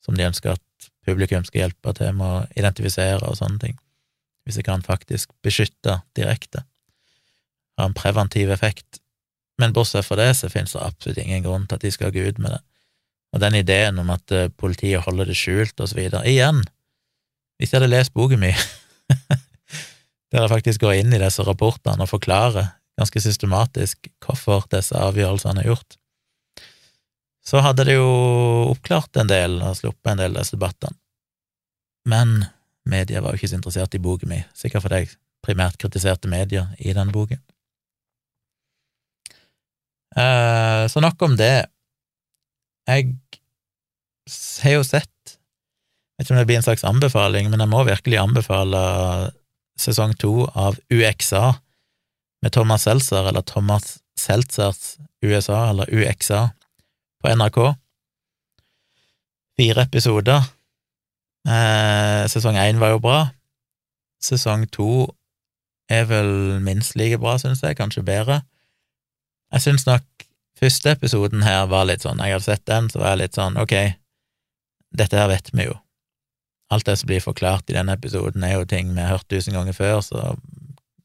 som de ønsker at publikum skal hjelpe til med å identifisere og sånne ting, hvis jeg kan faktisk beskytte direkte. ha en preventiv effekt, men bortsett fra det så finnes det absolutt ingen grunn til at de skal gå ut med det. Og den ideen om at eh, politiet holder det skjult, og så videre, igjen, hvis jeg hadde lest boken min, der jeg faktisk går inn i disse rapportene og forklarer ganske systematisk hvorfor disse avgjørelsene er gjort, så hadde det jo oppklart en del og sluppet en del av disse debattene. Men media var jo ikke så interessert i boken min, sikkert fordi jeg primært kritiserte media i denne boken. Eh, så nok om det. Jeg har jo sett Jeg vet ikke om det blir en slags anbefaling, men jeg må virkelig anbefale sesong to av UXA med Thomas Seltzer, eller Thomas Seltzers USA, eller UXA, på NRK. Fire episoder. Eh, sesong én var jo bra. Sesong to er vel minst like bra, synes jeg, kanskje bedre. Jeg synes nok første episoden her var litt sånn, jeg hadde sett den, så var jeg litt sånn, ok, dette her vet vi jo. Alt det som blir forklart i denne episoden, er jo ting vi har hørt tusen ganger før, så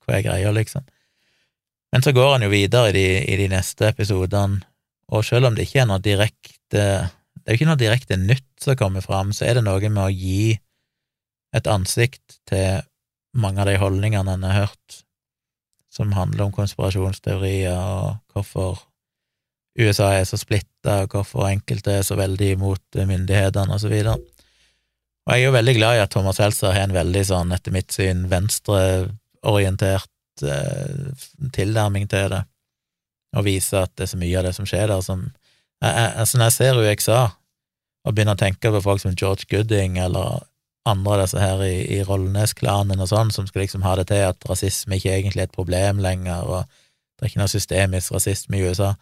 hva er greia, liksom? Men så går han jo videre i de, i de neste episodene, og selv om det ikke er noe direkte Det er jo ikke noe direkte nytt som kommer fram, så er det noe med å gi et ansikt til mange av de holdningene en har hørt, som handler om konspirasjonsteorier og hvorfor USA er så splitta, og hvorfor enkelte er så veldig imot myndighetene, og så. Og jeg er jo veldig glad i at Thomas Helser har en veldig sånn, etter mitt syn, venstreorientert tilnærming til det, og vise at det er så mye av det som skjer der, som jeg, jeg, altså Når jeg ser UXA og begynner å tenke på folk som George Gooding eller andre av disse her i, i Rollenes-klanen og sånn, som skal liksom ha det til at rasisme ikke egentlig er et problem lenger, og det er ikke noe systemisk rasisme i USA,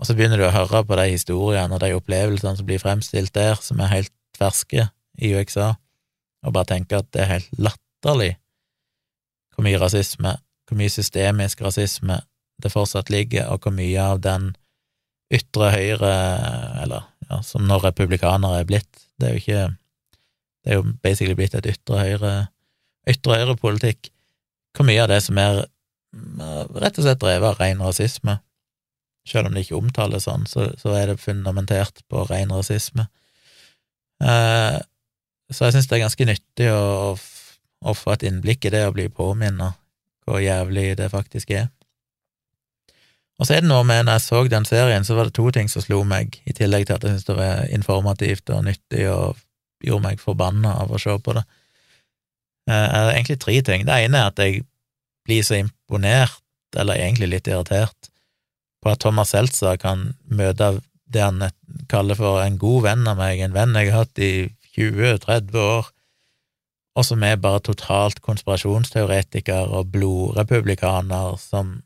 og så begynner du å høre på de historiene og de opplevelsene som blir fremstilt der, som er helt ferske i UXA, og bare tenke at det er helt latterlig hvor mye rasisme, hvor mye systemisk rasisme det fortsatt ligger, og hvor mye av den ytre høyre, eller ja, som når republikanere er blitt, det er jo ikke det er jo basically blitt et ytre høyre ytre høyre-politikk. Hvor mye av det som er rett og slett drevet av ren rasisme, selv om det ikke omtales sånn, så, så er det fundamentert på ren rasisme. Eh, så jeg synes det er ganske nyttig å, å, få et innblikk i det å bli påminnet hvor jævlig det faktisk er. Og så er det noe med, når jeg så den serien, så var det to ting som slo meg, i tillegg til at jeg syntes det var informativt og nyttig og gjorde meg forbanna av å se på det. Eh, egentlig tre ting. Det ene er at jeg blir så imponert, eller egentlig litt irritert, på at Thomas Seltzer kan møte det han kaller for en god venn av meg, en venn jeg har hatt i 20-30 år, og som er bare totalt konspirasjonsteoretiker og blodrepublikaner som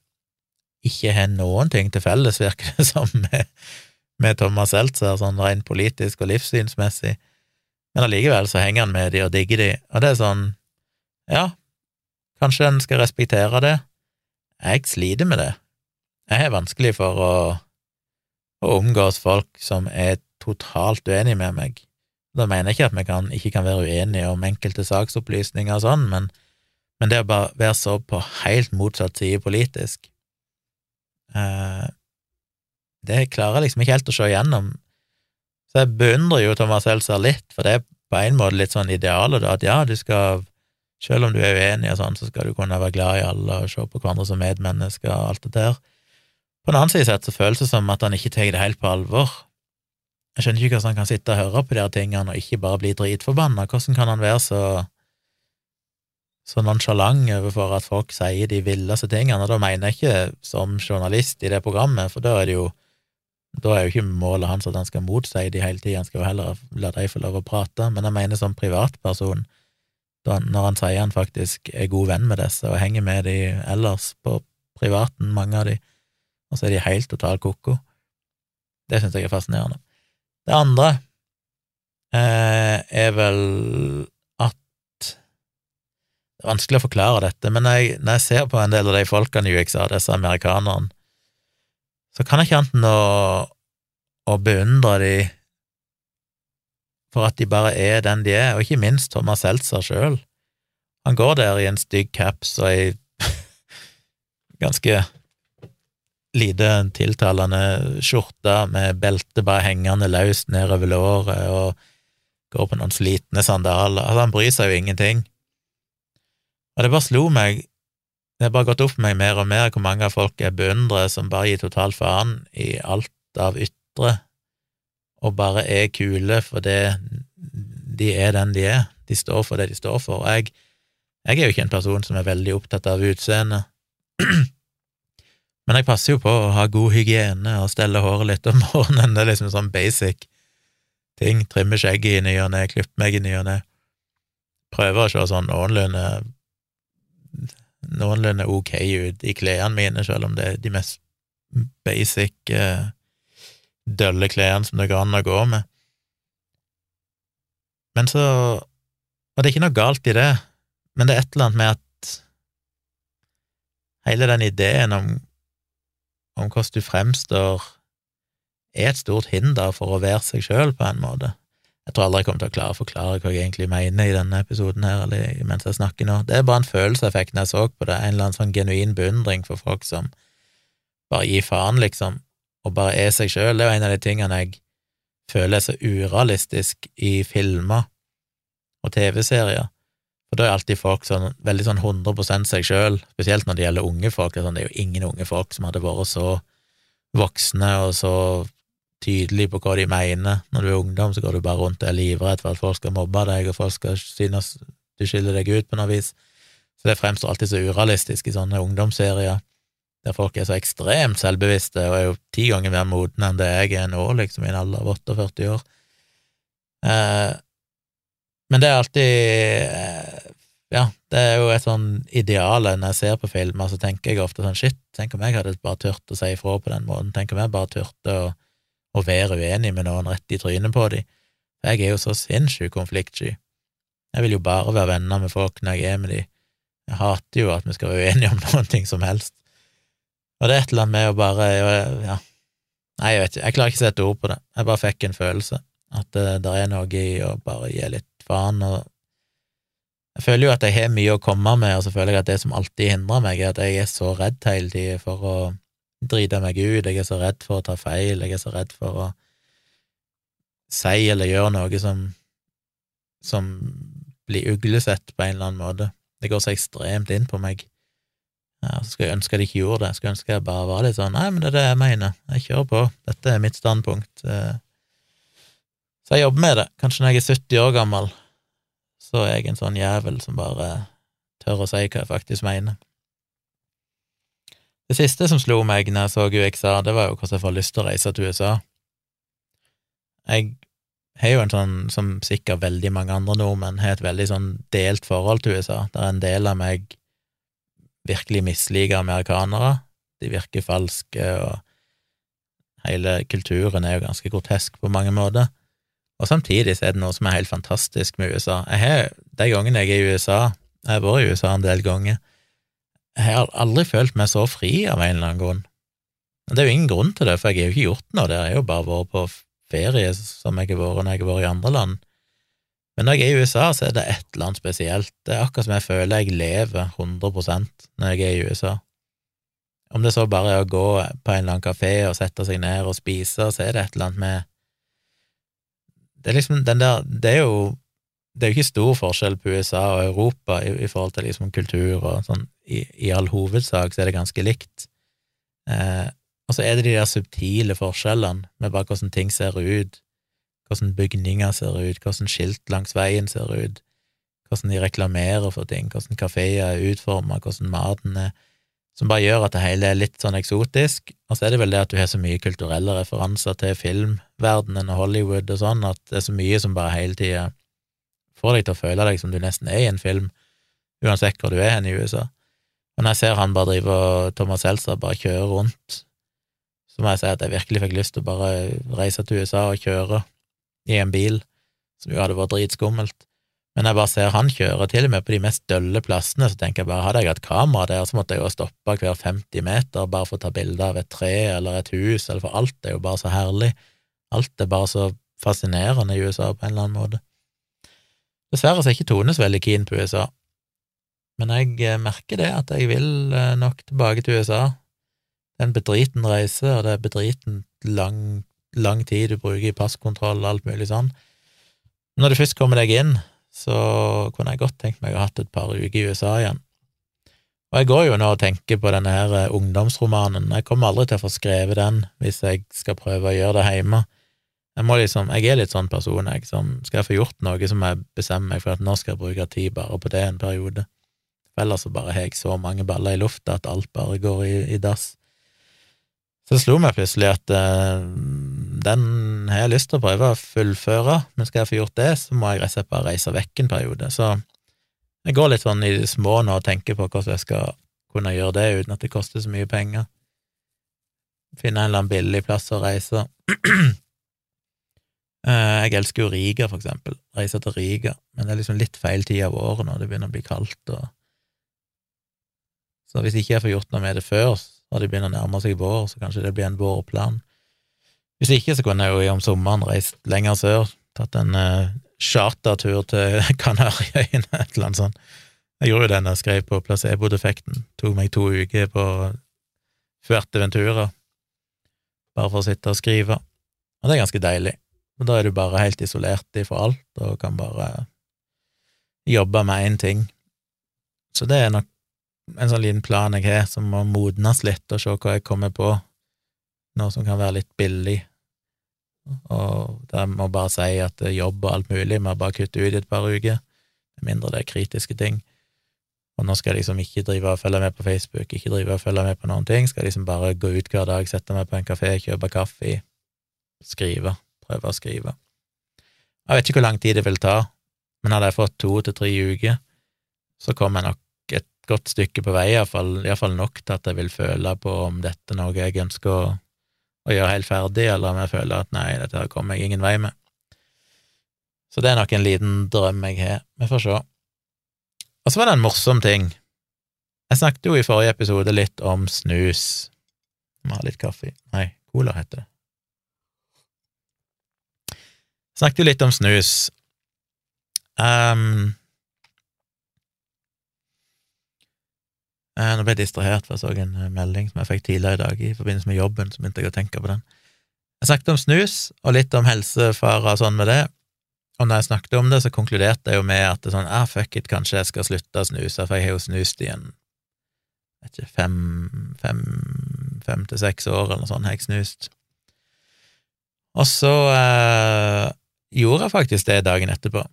ikke har noen ting til felles, virker det som, med, med Thomas Seltzer, sånn rent politisk og livssynsmessig men allikevel så henger han med de og digger de, og det er sånn, ja, kanskje en skal respektere det. Jeg sliter med det. Jeg har vanskelig for å, å omgås folk som er totalt uenige med meg. Da mener jeg ikke at vi kan, ikke kan være uenige om enkelte saksopplysninger og sånn, men, men det å bare være så på helt motsatt side politisk, eh, det klarer jeg liksom ikke helt å se igjennom så jeg beundrer jo Thomas Seltzer litt, for det er på en måte litt sånn idealet, da, at ja, du skal, selv om du er uenig og sånn, så skal du kunne være glad i alle og se på hverandre som medmennesker og alt det der. På den annen side sett så føles det som at han ikke tar det helt på alvor. Jeg skjønner ikke hvordan han kan sitte og høre på de her tingene og ikke bare bli dritforbanna. Hvordan kan han være så så nonsjalant overfor at folk sier de villeste tingene, og da mener jeg ikke som journalist i det programmet, for da er det jo da er jo ikke målet hans at han skal motsi de hele tida, han skal jo heller la de få lov å prate, men jeg mener som privatperson, når han sier han faktisk er god venn med disse og henger med de ellers på privaten, mange av de, og så er de helt totalt ko-ko, det syns jeg er fascinerende. Det andre eh, er vel at det er vanskelig å forklare dette, men når jeg, når jeg ser på en del av de folkene i USA, disse amerikanerne, så kan jeg ikke annet enn å, å beundre de for at de bare er den de er, og ikke minst Thomas Seltzer sjøl. Han går der i en stygg caps og ei ganske lite tiltalende skjorte med belte bare hengende løst nedover låret, og går på noen slitne sandaler. Altså, han bryr seg jo ingenting. Og det bare slo meg, det har bare gått opp for meg mer og mer hvor mange av folk jeg beundrer som bare gir total faen i alt av ytre, og bare er kule fordi de er den de er. De står for det de står for. Jeg, jeg er jo ikke en person som er veldig opptatt av utseende. Men jeg passer jo på å ha god hygiene og stelle håret litt om morgenen. Det er liksom sånn basic ting. Trimme skjegget i ny og ne, klippe meg i ny og ne. Prøver å se sånn noenlunde noenlunde ok ut i klærne mine, selv om det er de mest basic, uh, dølle klærne som det går an å gå med. Men så Og det er ikke noe galt i det, men det er et eller annet med at hele den ideen om, om hvordan du fremstår, er et stort hinder for å være seg sjøl, på en måte. Jeg tror aldri jeg kommer til å klare å forklare hva jeg egentlig mener i denne episoden her, eller mens jeg snakker nå. Det er bare en følelseseffekt når jeg så på det, en eller annen sånn genuin beundring for folk som bare gir faen, liksom, og bare er seg sjøl. Det er jo en av de tingene jeg føler er så urealistisk i filmer og TV-serier. For da er alltid folk sånn, veldig sånn 100 seg sjøl, spesielt når det gjelder unge folk. Sånn, det er jo ingen unge folk som hadde vært så voksne og så tydelige på hva de mener. Når du er ungdom, så går du bare rundt og er livredd for at folk skal mobbe deg, og folk skal synes du skiller deg ut på noe vis. Så det fremstår alltid så urealistisk i sånne ungdomsserier, der folk er så ekstremt selvbevisste og er jo ti ganger mer modne enn det jeg er nå, liksom, i en alder av 48 år. Eh, men det er alltid eh, Ja, det er jo et sånn ideal når jeg ser på filmer, så tenker jeg ofte sånn shit, tenk om jeg hadde bare turt å si ifra på den måten, tenk om jeg bare turte å å være uenig med noen rett i trynet på dem. Jeg er jo så sinnssykt konfliktsky. Jeg vil jo bare være venner med folk når jeg er med dem. Jeg hater jo at vi skal være uenige om noen ting som helst. Og det er et eller annet med å bare ja, Nei, jeg vet ikke, jeg klarer ikke å sette ord på det. Jeg bare fikk en følelse, at det, det er noe i å bare gi litt faen. og Jeg føler jo at jeg har mye å komme med, og så føler jeg at det som alltid hindrer meg, er at jeg er så redd hele tida for å drite meg ut, jeg er så redd for å ta feil, jeg er så redd for å si eller gjøre noe som, som blir uglesett på en eller annen måte. Det går så ekstremt inn på meg. Ja, så skulle jeg ønske jeg ikke gjorde det, jeg skulle ønske jeg bare var litt sånn nei, men det er det jeg mener, jeg kjører på, dette er mitt standpunkt. Eh. Så jeg jobber med det. Kanskje når jeg er 70 år gammel, så er jeg en sånn jævel som bare tør å si hva jeg faktisk mener. Det siste som slo meg når jeg så UXA, det var jo hvordan jeg får lyst til å reise til USA. Jeg har jo en sånn, som sikkert veldig mange andre nordmenn, har et veldig sånn delt forhold til USA. Det er en del av meg virkelig misliker amerikanere. De virker falske, og hele kulturen er jo ganske grotesk på mange måter. Og samtidig så er det noe som er helt fantastisk med USA. Jeg har, De gangene jeg er i USA, jeg har vært i USA en del ganger, jeg har aldri følt meg så fri av en eller annen grunn. Det er jo ingen grunn til det, for jeg har jo ikke gjort noe der, jeg har jo bare vært på ferie som jeg har vært når jeg har vært i andre land. Men når jeg er i USA, så er det et eller annet spesielt. Det er akkurat som jeg føler jeg lever 100% når jeg er i USA. Om det så bare er å gå på en eller annen kafé og sette seg ned og spise, så er det et eller annet med Det er liksom den der Det er jo det er jo ikke stor forskjell på USA og Europa i, i forhold til liksom kultur og sånn. I, I, all hovedsak så er det ganske likt. Eh, og så er det de der subtile forskjellene med bare hvordan ting ser ut, hvordan bygninger ser ut, hvordan skilt langs veien ser ut, hvordan de reklamerer for ting, hvordan kafeer er utforma, hvordan maten er, som bare gjør at det hele er litt sånn eksotisk. Og så er det vel det at du har så mye kulturelle referanser til filmverdenen og Hollywood og sånn, at det er så mye som bare hele tida får deg til å føle deg som du nesten er i en film, uansett hvor du er hen i USA. Og når jeg ser han bare drive og Thomas Seltzer bare kjøre rundt, så må jeg si at jeg virkelig fikk lyst til å bare reise til USA og kjøre i en bil, som jo hadde vært dritskummelt. Men jeg bare ser han kjøre, til og med på de mest dølle plassene, så tenker jeg bare hadde jeg hatt kamera der, så måtte jeg jo stoppe hver 50 meter bare for å ta bilde av et tre eller et hus, eller for alt er jo bare så herlig. Alt er bare så fascinerende i USA på en eller annen måte. Dessverre så er ikke Tone så veldig keen på USA. Men jeg eh, merker det, at jeg vil eh, nok tilbake til USA. Det er en bedriten reise, og det er bedriten lang, lang tid du bruker i passkontroll og alt mulig sånn. Når du først kommer deg inn, så kunne jeg godt tenkt meg å ha hatt et par uker i USA igjen. Og jeg går jo nå og tenker på denne her eh, ungdomsromanen. Jeg kommer aldri til å få skrevet den hvis jeg skal prøve å gjøre det hjemme. Jeg må liksom, jeg er litt sånn person, jeg, som skal jeg få gjort noe, så må jeg bestemme meg for at nå skal jeg bruke tid bare på det en periode. For ellers så bare har jeg så mange baller i lufta at alt bare går i, i dass. Så slo meg plutselig at uh, den har jeg lyst til å prøve å fullføre, men skal jeg få gjort det, så må jeg rett og slett bare reise vekk en periode. Så jeg går litt sånn i det små nå og tenker på hvordan jeg skal kunne gjøre det uten at det koster så mye penger. Finne en eller annen billig plass å reise. Eh, jeg elsker jo Riga, for eksempel. Reise til Riga, men det er liksom litt feil tid av året når det begynner å bli kaldt. Og... Så hvis ikke jeg får gjort noe med det før, og det begynner å nærme seg vår, så kanskje det blir en vårplan. Hvis ikke, så kunne jeg jo om sommeren reist lenger sør, tatt en uh, chartertur til Kanariøyene, et eller annet sånt. Jeg gjorde jo det jeg skrev på placebo-defekten. Tok meg to uker på Fuerteventura, bare for å sitte og skrive. Og det er ganske deilig. Og da er du bare helt isolert ifra alt og kan bare jobbe med én ting. Så det er nok en sånn liten plan jeg har, som må modnes litt, og se hva jeg kommer på, noe som kan være litt billig. Og da må bare si at jobb og alt mulig må bare kutte ut i et par uker, med mindre det er kritiske ting. Og nå skal jeg liksom ikke drive og følge med på Facebook, ikke drive og følge med på noen ting, skal liksom bare gå ut hver dag, sette meg på en kafé, kjøpe kaffe, skrive prøve å skrive. Jeg vet ikke hvor lang tid det vil ta, men hadde jeg fått to til tre uker, så kom jeg nok et godt stykke på vei, iallfall nok til at jeg vil føle på om dette er noe jeg ønsker å, å gjøre helt ferdig, eller om jeg føler at nei, dette her kommer jeg ingen vei med. Så det er nok en liten drøm jeg har. Vi får se. Og så var det en morsom ting. Jeg snakket jo i forrige episode litt om snus. Må ha litt kaffe. Nei, cola heter det. Jeg Snakket jo litt om snus. Um, nå ble jeg distrahert, for jeg så en eh, melding som jeg fikk tidligere i dag i forbindelse med jobben, så begynte jeg å tenke på den. Jeg snakket om snus, og litt om helsefarer og sånn med det, og når jeg snakket om det, så konkluderte jeg jo med at det er sånn, ah, fuck it, kanskje jeg skal slutte å snuse, for jeg har jo snust i en vet ikke, fem, fem, fem til seks år eller noe sånt, har jeg snust. Og så eh, gjorde jeg faktisk det dagen etterpå.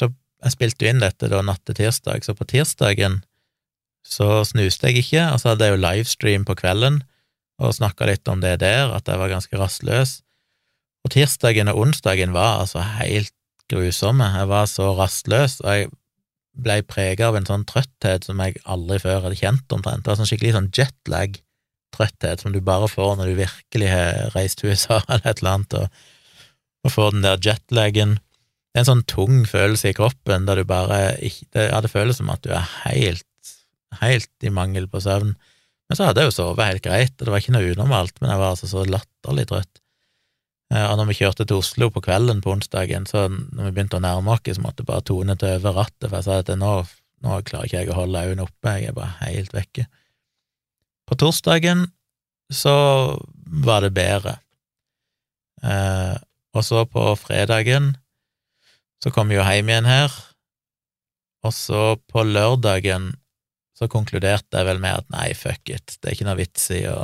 Så jeg spilte jo inn dette da natt til tirsdag, så på tirsdagen så snuste jeg ikke, og så hadde jeg jo livestream på kvelden og snakka litt om det der, at jeg var ganske rastløs. Og tirsdagen og onsdagen var altså helt grusomme. Jeg var så rastløs, og jeg ble prega av en sånn trøtthet som jeg aldri før hadde kjent, omtrent. Det var sånn skikkelig sånn jetlag-trøtthet som du bare får når du virkelig har reist til USA eller et eller annet, og og får den der jetlagen. Det er en sånn tung følelse i kroppen der du bare ikke Ja, det føles som at du er helt, helt i mangel på søvn. Men så hadde jeg jo sovet helt greit, og det var ikke noe unormalt, men jeg var altså så latterlig trøtt. Eh, og når vi kjørte til Oslo på kvelden på onsdagen, så når vi begynte å nærme oss, så måtte jeg bare tone til over rattet, for jeg sa at nå, nå klarer ikke jeg å holde øynene oppe, jeg er bare helt vekke. På torsdagen så var det bedre. Eh, og så på fredagen så kom vi jo hjem igjen her, og så på lørdagen så konkluderte jeg vel med at nei, fuck it, det er ikke noe vits i å,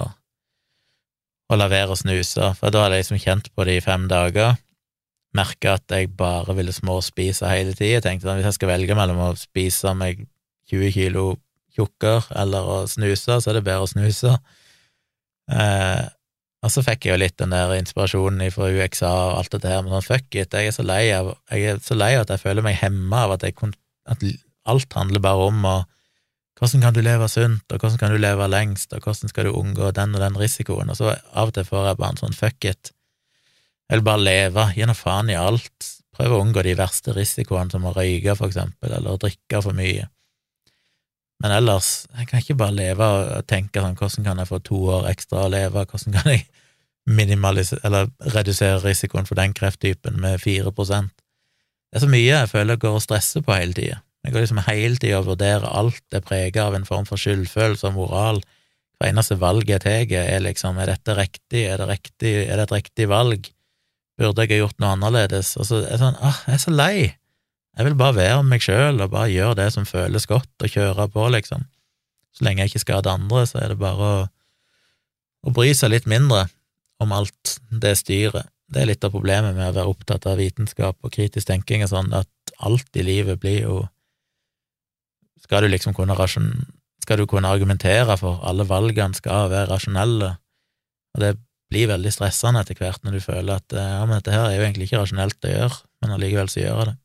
å la være å snuse, for da hadde jeg liksom kjent på det i fem dager, merka at jeg bare ville småspise hele tida. Tenkte at hvis jeg skal velge mellom å spise meg 20 kilo tjukker eller å snuse, så er det bedre å snuse. Eh, og så fikk jeg jo litt den der inspirasjonen fra UXA og alt dette her, men sånn fuck it, jeg er så lei av jeg er så lei av at jeg føler meg hemma av at, jeg, at alt handler bare om å hvordan kan du leve sunt, og hvordan kan du leve lengst, og hvordan skal du unngå den og den risikoen, og så av og til får jeg bare en sånn fuck it, vil bare leve, gi nå faen i alt, Prøv å unngå de verste risikoene som å røyke, for eksempel, eller å drikke for mye. Men ellers, jeg kan ikke bare leve og tenke sånn, hvordan kan jeg få to år ekstra å leve, hvordan kan jeg minimalisere, eller redusere risikoen for den krefttypen med fire prosent? Det er så mye jeg føler går og stresser på hele tida, Jeg går liksom hele tida og vurderer alt er prega av en form for skyldfølelse og moral. Hver eneste valg jeg tar, er liksom er dette riktig, er det riktig, er det et riktig valg, burde jeg ha gjort noe annerledes? Og så er jeg sånn, ah, jeg er så lei, jeg vil bare være meg sjøl og bare gjøre det som føles godt, og kjøre på, liksom. Så lenge jeg ikke skader andre, så er det bare å, å bry seg litt mindre om alt det styret. Det er litt av problemet med å være opptatt av vitenskap og kritisk tenking og sånn, at alt i livet blir jo skal du liksom kunne skal du kunne argumentere for alle valgene skal være rasjonelle, og det blir veldig stressende etter hvert når du føler at ja, men dette her er jo egentlig ikke rasjonelt å gjøre, men allikevel så gjør jeg det.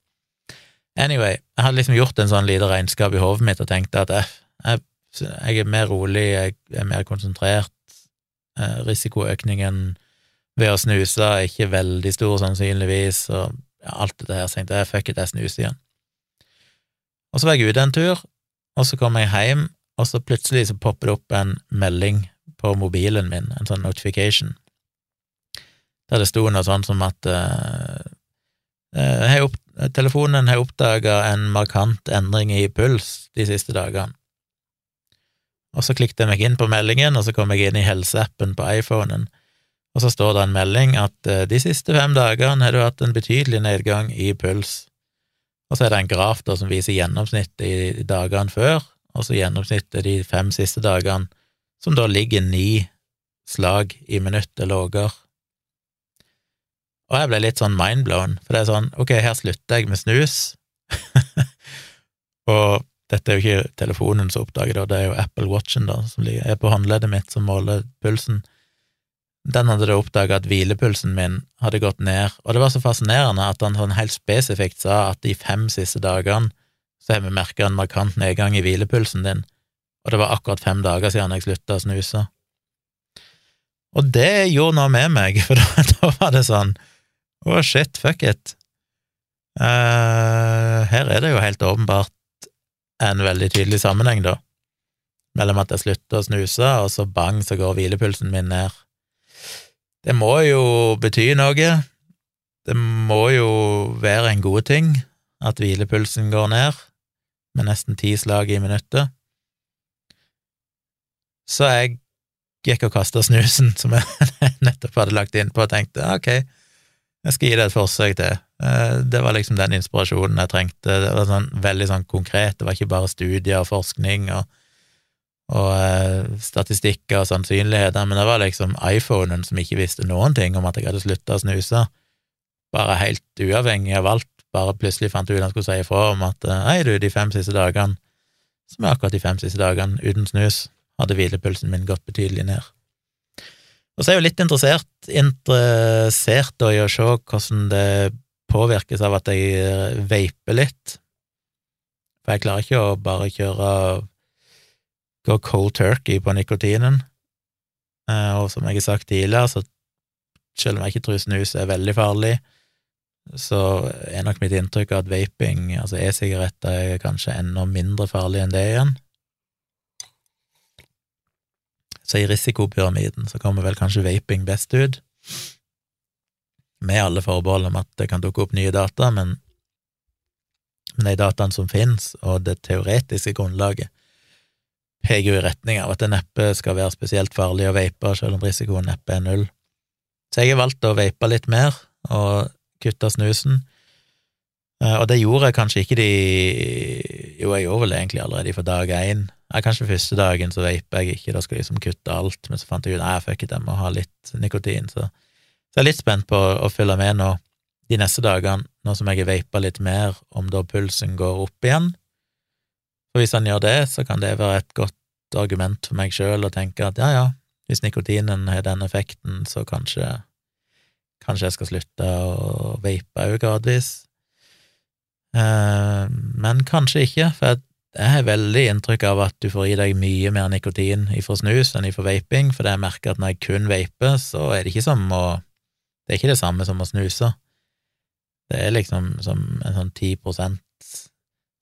Anyway, jeg hadde liksom gjort en sånn lite regnskap i hodet mitt og tenkte at jeg, jeg, jeg, er mer rolig, jeg er mer konsentrert, eh, risikoøkningen ved å snuse er ikke veldig stor sannsynligvis, og alt dette her, så tenkte jeg fuck it, jeg snuser igjen. Og så var jeg ute en tur, og så kommer jeg hjem, og så plutselig så popper det opp en melding på mobilen min, en sånn notification, der det sto noe sånt som at uh, opp, telefonen har oppdaga en markant endring i puls de siste dagene. Og så klikket jeg meg inn på meldingen, og så kom jeg inn i helseappen på iPhonen, og så står det en melding at uh, de siste fem dagene har du hatt en betydelig nedgang i puls. Og så er det en graf da som viser gjennomsnittet i dagene før, og så gjennomsnittet de fem siste dagene, som da ligger ni slag i minuttet lavere. Og jeg ble litt sånn mindblown, for det er sånn, ok, her slutter jeg med snus, og dette er jo ikke telefonen som oppdager det, det er jo Apple Watchen da, som er på håndleddet mitt, som måler pulsen den hadde da oppdaga at hvilepulsen min hadde gått ned, og det var så fascinerende at han sånn helt spesifikt sa at de fem siste dagene så har vi merka en markant nedgang i hvilepulsen din, og det var akkurat fem dager siden jeg slutta å snuse. Og det gjorde noe med meg, for da, da var det sånn oh shit, fuck it. Uh, her er det jo helt åpenbart en veldig tydelig sammenheng, da, mellom at jeg slutter å snuse, og så bang, så går hvilepulsen min ned. Det må jo bety noe. Det må jo være en god ting at hvilepulsen går ned med nesten ti slag i minuttet. Så jeg gikk og kasta snusen som jeg nettopp hadde lagt inn på, og tenkte ok, jeg skal gi det et forsøk til. Eh, det var liksom den inspirasjonen jeg trengte. Det var sånn, veldig sånn konkret, det var ikke bare studier og forskning og og eh, statistikker og sannsynligheter, men det var liksom iPhonen som ikke visste noen ting om at jeg hadde slutta å snuse, bare helt uavhengig av alt, bare plutselig fant ut han skulle si ifra om at nei, hei, du, de fem siste dagene, som er akkurat de fem siste dagene, uten snus, hadde hvilepulsen min gått betydelig ned. Og så er jeg jo litt interessert, interessert i å se hvordan det påvirkes av at jeg eh, vaper litt, for jeg klarer ikke å bare kjøre gå cold turkey på nikotinen. Eh, og som jeg har sagt tidligere, så selv om jeg ikke tror snus er veldig farlig, så er nok mitt inntrykk at vaping, altså e-sigaretter, er kanskje enda mindre farlig enn det igjen. Så i risikopyramiden så kommer vel kanskje vaping best ut, med alle forbehold om at det kan dukke opp nye data, men, men de dataene som finnes, og det teoretiske grunnlaget, peker jo i retning av at det neppe skal være spesielt farlig å vape, selv om risikoen neppe er null. Så jeg har valgt å vape litt mer og kutte snusen, eh, og det gjorde jeg kanskje ikke de Jo, jeg gjorde vel egentlig allerede for dag én. Kanskje første dagen så vaper jeg ikke, da skal jeg liksom kutte alt, men så fant jeg ut nei, fuck it, jeg må ha litt nikotin, så, så jeg er litt spent på å følge med nå de neste dagene, nå som jeg har vapa litt mer, om da pulsen går opp igjen, for hvis han gjør det, så kan det være et godt argument for meg sjøl å tenke at ja, ja, hvis nikotinen har den effekten, så kanskje Kanskje jeg skal slutte å vape òg gradvis. Eh, men kanskje ikke, for jeg har veldig inntrykk av at du får i deg mye mer nikotin ifra snus enn ifra vaping, for jeg merker at når jeg kun vaper, så er det ikke som å Det er ikke det samme som å snuse. Det er liksom som en sånn ti prosent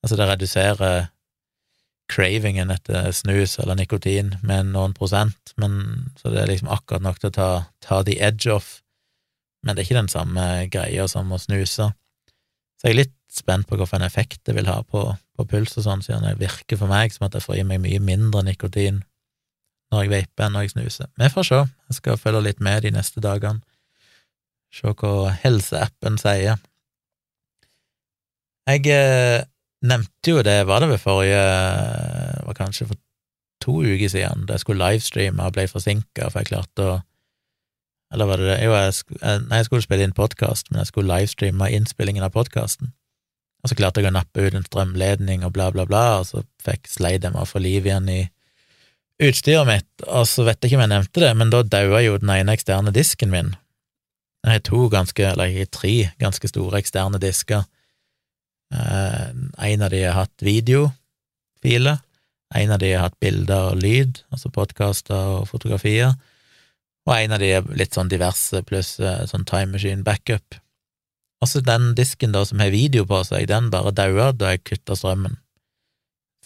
Altså, det reduserer cravingen etter snus eller nikotin med noen prosent, men, så det er liksom akkurat nok til å ta, ta the edge off, men det er ikke den samme greia som å snuse. Så jeg er litt spent på hvilken effekt det vil ha på, på puls og sånn, siden det virker for meg som at jeg får i meg mye mindre nikotin når jeg vaper enn når jeg snuser. Vi får se, jeg skal følge litt med de neste dagene, se hva helseappen sier. Jeg eh, nevnte jo det, var det ved forrige var kanskje for to uker siden, da jeg skulle livestreame og ble forsinka, for jeg klarte å Eller var det det? Jo, jeg, nei, jeg skulle spille inn podkast, men jeg skulle livestreame innspillingen av podkasten. Og så klarte jeg å nappe ut en strømledning og bla, bla, bla, og så fikk sleit jeg med å få liv igjen i utstyret mitt, og så vet jeg ikke om jeg nevnte det, men da daua jo den ene eksterne disken min. Jeg har to ganske, eller jeg har tre ganske store eksterne disker. Eh, en av de har hatt videofiler, en av de har hatt bilder og lyd, altså podkaster og fotografier, og en av de er litt sånn diverse, pluss eh, sånn time machine backup. Altså den disken da som har video på seg, den bare daua da jeg kutta strømmen.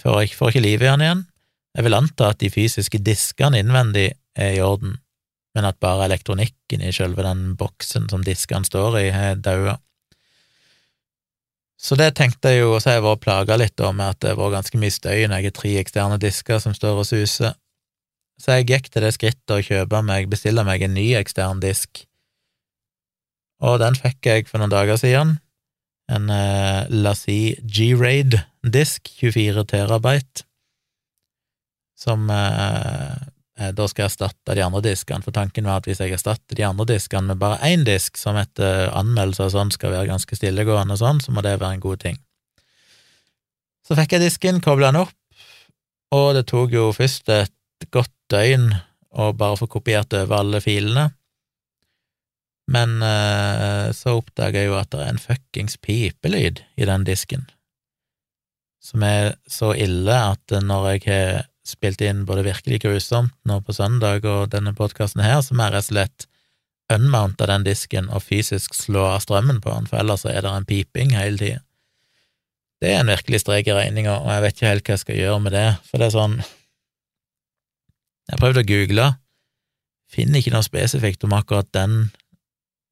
For jeg får ikke liv i den igjen. Jeg vil anta at de fysiske diskene innvendig er i orden, men at bare elektronikken i selve den boksen som diskene står i, er daua. Så det tenkte jeg jo, så har jeg vært plaga litt da med at det var ganske mye støy når jeg har tre eksterne disker som står og suser. Så jeg gikk til det skrittet å kjøpe meg, bestille meg en ny ekstern disk, og den fikk jeg for noen dager siden. En eh, Lassie G-Raid-disk, 24 terabyte, som eh, da skal jeg erstatte de andre diskene, for tanken var at hvis jeg erstatter de andre diskene med bare én disk, som etter anmeldelse og sånn skal være ganske stillegående og sånn, så må det være en god ting. Så fikk jeg disken, kobla den opp, og det tok jo først et godt døgn å bare få kopiert over alle filene. Men uh, så oppdaga jeg jo at det er en fuckings pipelyd i den disken, som er så ille at når jeg har spilt inn både virkelig grusomt nå på søndag og denne podkasten her, som er rett og slett unmounta den disken og fysisk slå av strømmen på den, for ellers er det en piping hele tida. Det er en virkelig strek i regninga, og jeg vet ikke helt hva jeg skal gjøre med det, for det er sånn Jeg prøvde å google, finner ikke noe spesifikt om akkurat den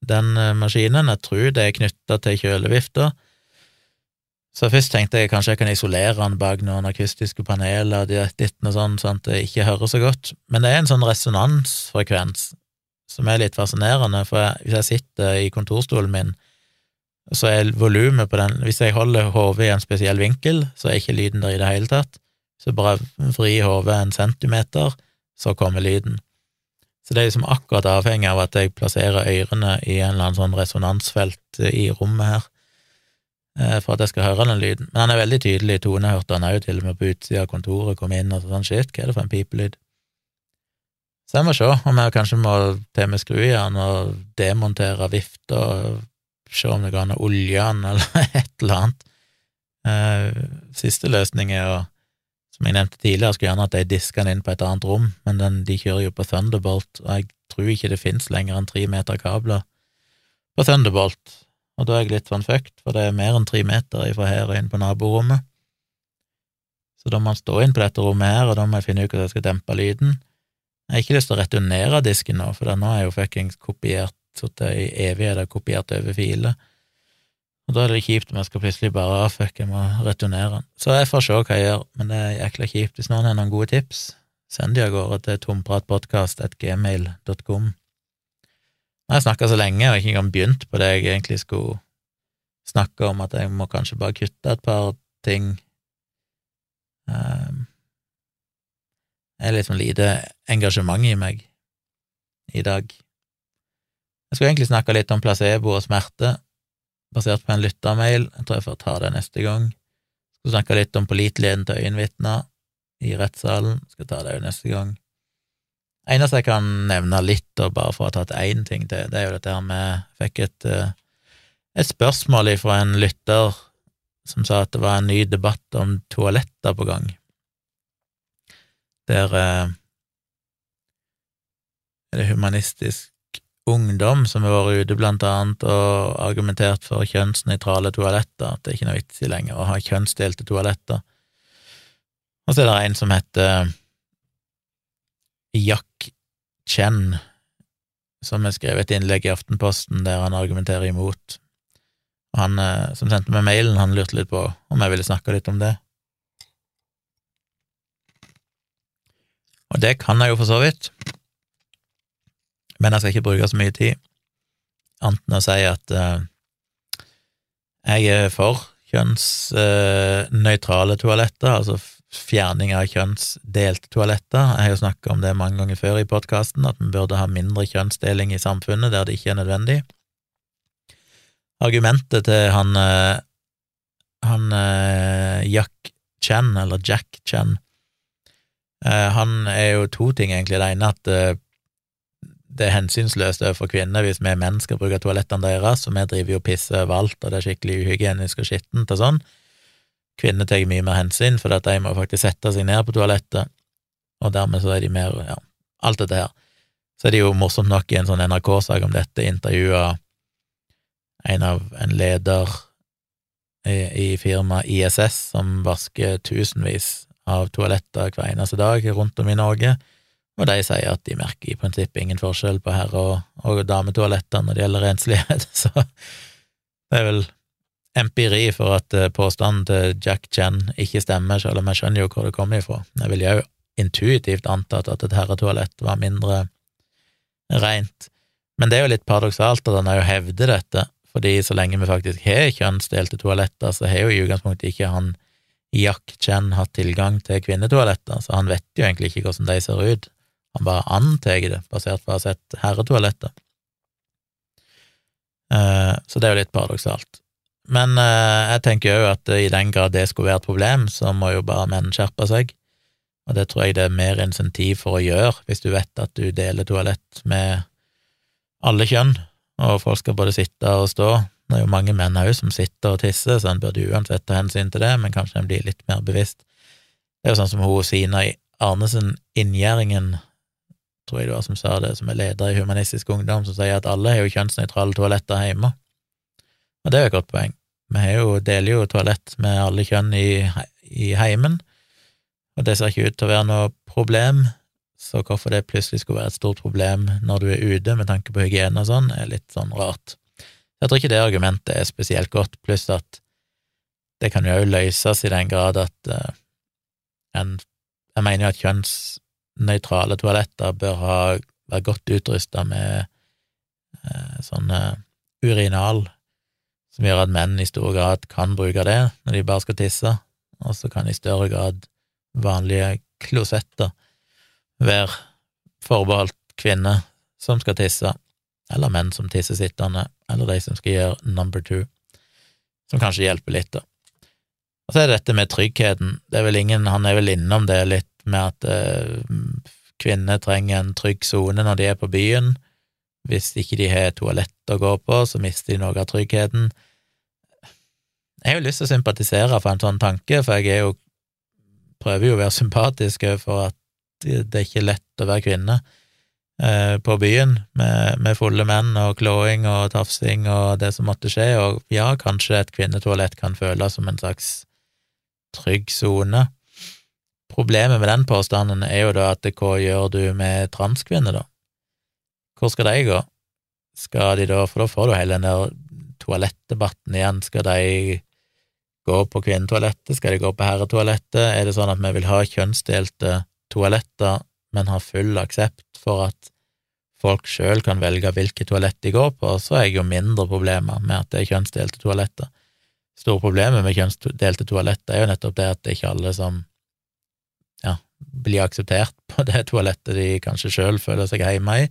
den eh, maskinen. Jeg tror det er knytta til kjølevifta. Så først tenkte jeg kanskje jeg kan isolere den bak noen akustiske paneler ditten og sånn, sånn at det ikke hører så godt. Men det er en sånn resonansfrekvens som er litt fascinerende, for hvis jeg sitter i kontorstolen min, så er volumet på den Hvis jeg holder hodet i en spesiell vinkel, så er ikke lyden der i det hele tatt. Så bare vri hodet en centimeter, så kommer lyden. Så det er liksom akkurat avhengig av at jeg plasserer ørene i en eller annen sånn resonansfelt i rommet her, for at jeg skal høre den lyden. Men han er veldig tydelig i tone, jeg hørte han òg til og med på utsida av kontoret, kom inn og sånn, shit, hva er det for en pipelyd? Så jeg må se om jeg kanskje må til med skrujern og demontere vifta, se om det går an å olje den, eller et eller annet. Eh, siste løsning er å som jeg nevnte tidligere, skulle gjerne at de den inn på et annet rom, men den, de kjører jo på Thunderbolt, og jeg tror ikke det finnes lenger enn tre meter kabler på Thunderbolt, og da er jeg litt sånn fucked, for det er mer enn tre meter ifra her og inn på naborommet. Så da må han stå inn på dette rommet her, og da må jeg finne ut hvordan jeg skal dempe lyden. Jeg har ikke lyst til å returnere disken nå, for nå har jeg jo fuckings kopiert, sittet i evigheter kopiert over filer. Og da er det kjipt om jeg skal plutselig bare fuck, jeg må returnere den. Så jeg får se hva jeg gjør, men det er jækla kjipt. Hvis noen har noen gode tips, send de av gårde til tompratpodkast.gmail.com. Nå har jeg snakka så lenge og ikke engang begynt på det jeg egentlig skulle snakke om, at jeg må kanskje bare kutte et par ting. Um, det er sånn lite engasjement i meg i dag. Jeg skulle egentlig snakke litt om placebo og smerte, basert på en lyttermail. Jeg tror jeg får ta det neste gang. Jeg Skal snakke litt om påliteligheten til øyenvitner i rettssalen. Jeg Skal ta det neste gang. Eneste jeg kan nevne litt, og bare for å ha tatt én ting til, det er jo dette her med Fikk et, eh, et spørsmål fra en lytter som sa at det var en ny debatt om toaletter på gang, der eh, er det humanistisk ungdom som har vært ute blant annet og argumentert for kjønnsnøytrale toaletter, at det er ikke noe vits i lenger å ha kjønnsdelte toaletter. Og så er det en som heter Jack Chen, som har skrevet et innlegg i Aftenposten der han argumenterer imot. Han eh, som sendte meg mailen, han lurte litt på om jeg ville snakke litt om det. Og det kan jeg jo for så vidt, men jeg skal ikke bruke så mye tid, annet enn å si at uh, jeg er for kjønnsnøytrale uh, toaletter, altså fjerning av kjønnsdelte toaletter. Jeg har jo snakka om det mange ganger før i podkasten, at vi burde ha mindre kjønnsdeling i samfunnet der det ikke er nødvendig. Argumentet til han, uh, han Jack Chen, eller Jack Chen, han er jo to ting, egentlig. Det ene at det er hensynsløst overfor kvinner hvis vi menn skal bruke toalettene deres, og vi driver jo og pisser overalt, og det er skikkelig uhygienisk og skittent og sånn. Kvinner tar mye mer hensyn, for de må faktisk sette seg ned på toalettet, og dermed så er de mer ja, alt dette her. Så er det jo morsomt nok i en sånn NRK-sak om dette intervjua en av en leder i, i firmaet ISS som vasker tusenvis av toaletter hver eneste dag rundt om i Norge og de sier at de merker i prinsippet ingen forskjell på herre- og, og dametoaletter når det gjelder renslighet, så det er vel empiri for at eh, påstanden til Jack Chen ikke stemmer, selv om jeg skjønner jo hvor det kommer ifra. Jeg ville jo intuitivt antatt at et herretoalett var mindre rent, men det er jo litt paradoksalt at han jo hevder dette, fordi så lenge vi faktisk har kjønnsdelte toaletter, så har jo i utgangspunktet ikke han Jack Chen hatt tilgang til kvinnetoaletter, så han vet jo egentlig ikke hvordan de ser ut. Han bare antar det, basert på å ha sett herretoaletter. Uh, så det er jo litt paradoksalt. Men eh, jeg tenker jo at i den grad det skulle være et problem, så må jo bare menn skjerpe seg, og det tror jeg det er mer insentiv for å gjøre, hvis du vet at du deler toalett med alle kjønn, og folk skal både sitte og stå. Det er jo mange menn òg som sitter og tisser, så en burde uansett ta hensyn til det, men kanskje en blir litt mer bevisst. Det er jo sånn som hun Sina Arnesen, inngjerdingen, tror jeg det var som sa det, som er leder i Humanistisk Ungdom, som sier at alle har jo kjønnsnøytrale toaletter hjemme. Og det er jo et godt poeng. Vi jo, deler jo toalett med alle kjønn i, i heimen, og det ser ikke ut til å være noe problem, så hvorfor det plutselig skulle være et stort problem når du er ute med tanke på hygiene og sånn, er litt sånn rart. Jeg tror ikke det argumentet er spesielt godt, pluss at det kan jo òg løses i den grad at uh, en Jeg mener jo at kjønnsnøytrale toaletter bør ha, være godt utrusta med uh, sånne urinal, som gjør at menn i stor grad kan bruke det når de bare skal tisse, og så kan i større grad vanlige klosetter være forbeholdt kvinner som skal tisse, eller menn som tisser sittende, eller de som skal gjøre number two, som kanskje hjelper litt, da. Og så er det dette med tryggheten. Det er vel ingen, Han er vel innom det litt med at eh, kvinner trenger en trygg sone når de er på byen. Hvis ikke de har toalett å gå på, så mister de noe av tryggheten. Jeg har jo lyst til å sympatisere for en sånn tanke, for jeg jo prøver jo å være sympatisk for at det er ikke lett å være kvinne eh, på byen med, med, fulle menn og klåing og tafsing og det som måtte skje, og ja, kanskje et kvinnetoalett kan føles som en slags trygg sone. Problemet med den påstanden er jo da at hva gjør du med transkvinner, da? Hvor skal de gå? Skal de da, for da får du hele den der toalettdebatten igjen, skal de gå på kvinnetoalettet, skal de gå på herretoalettet, er det sånn at vi vil ha kjønnsdelte toaletter, men har full aksept for at folk sjøl kan velge hvilket toalett de går på, så er jeg jo mindre problemer med at det er kjønnsdelte toaletter. Store problemet med kjønnsdelte toaletter er jo nettopp det at det er ikke alle som blir akseptert på det toalettet de kanskje sjøl føler seg hjemme i,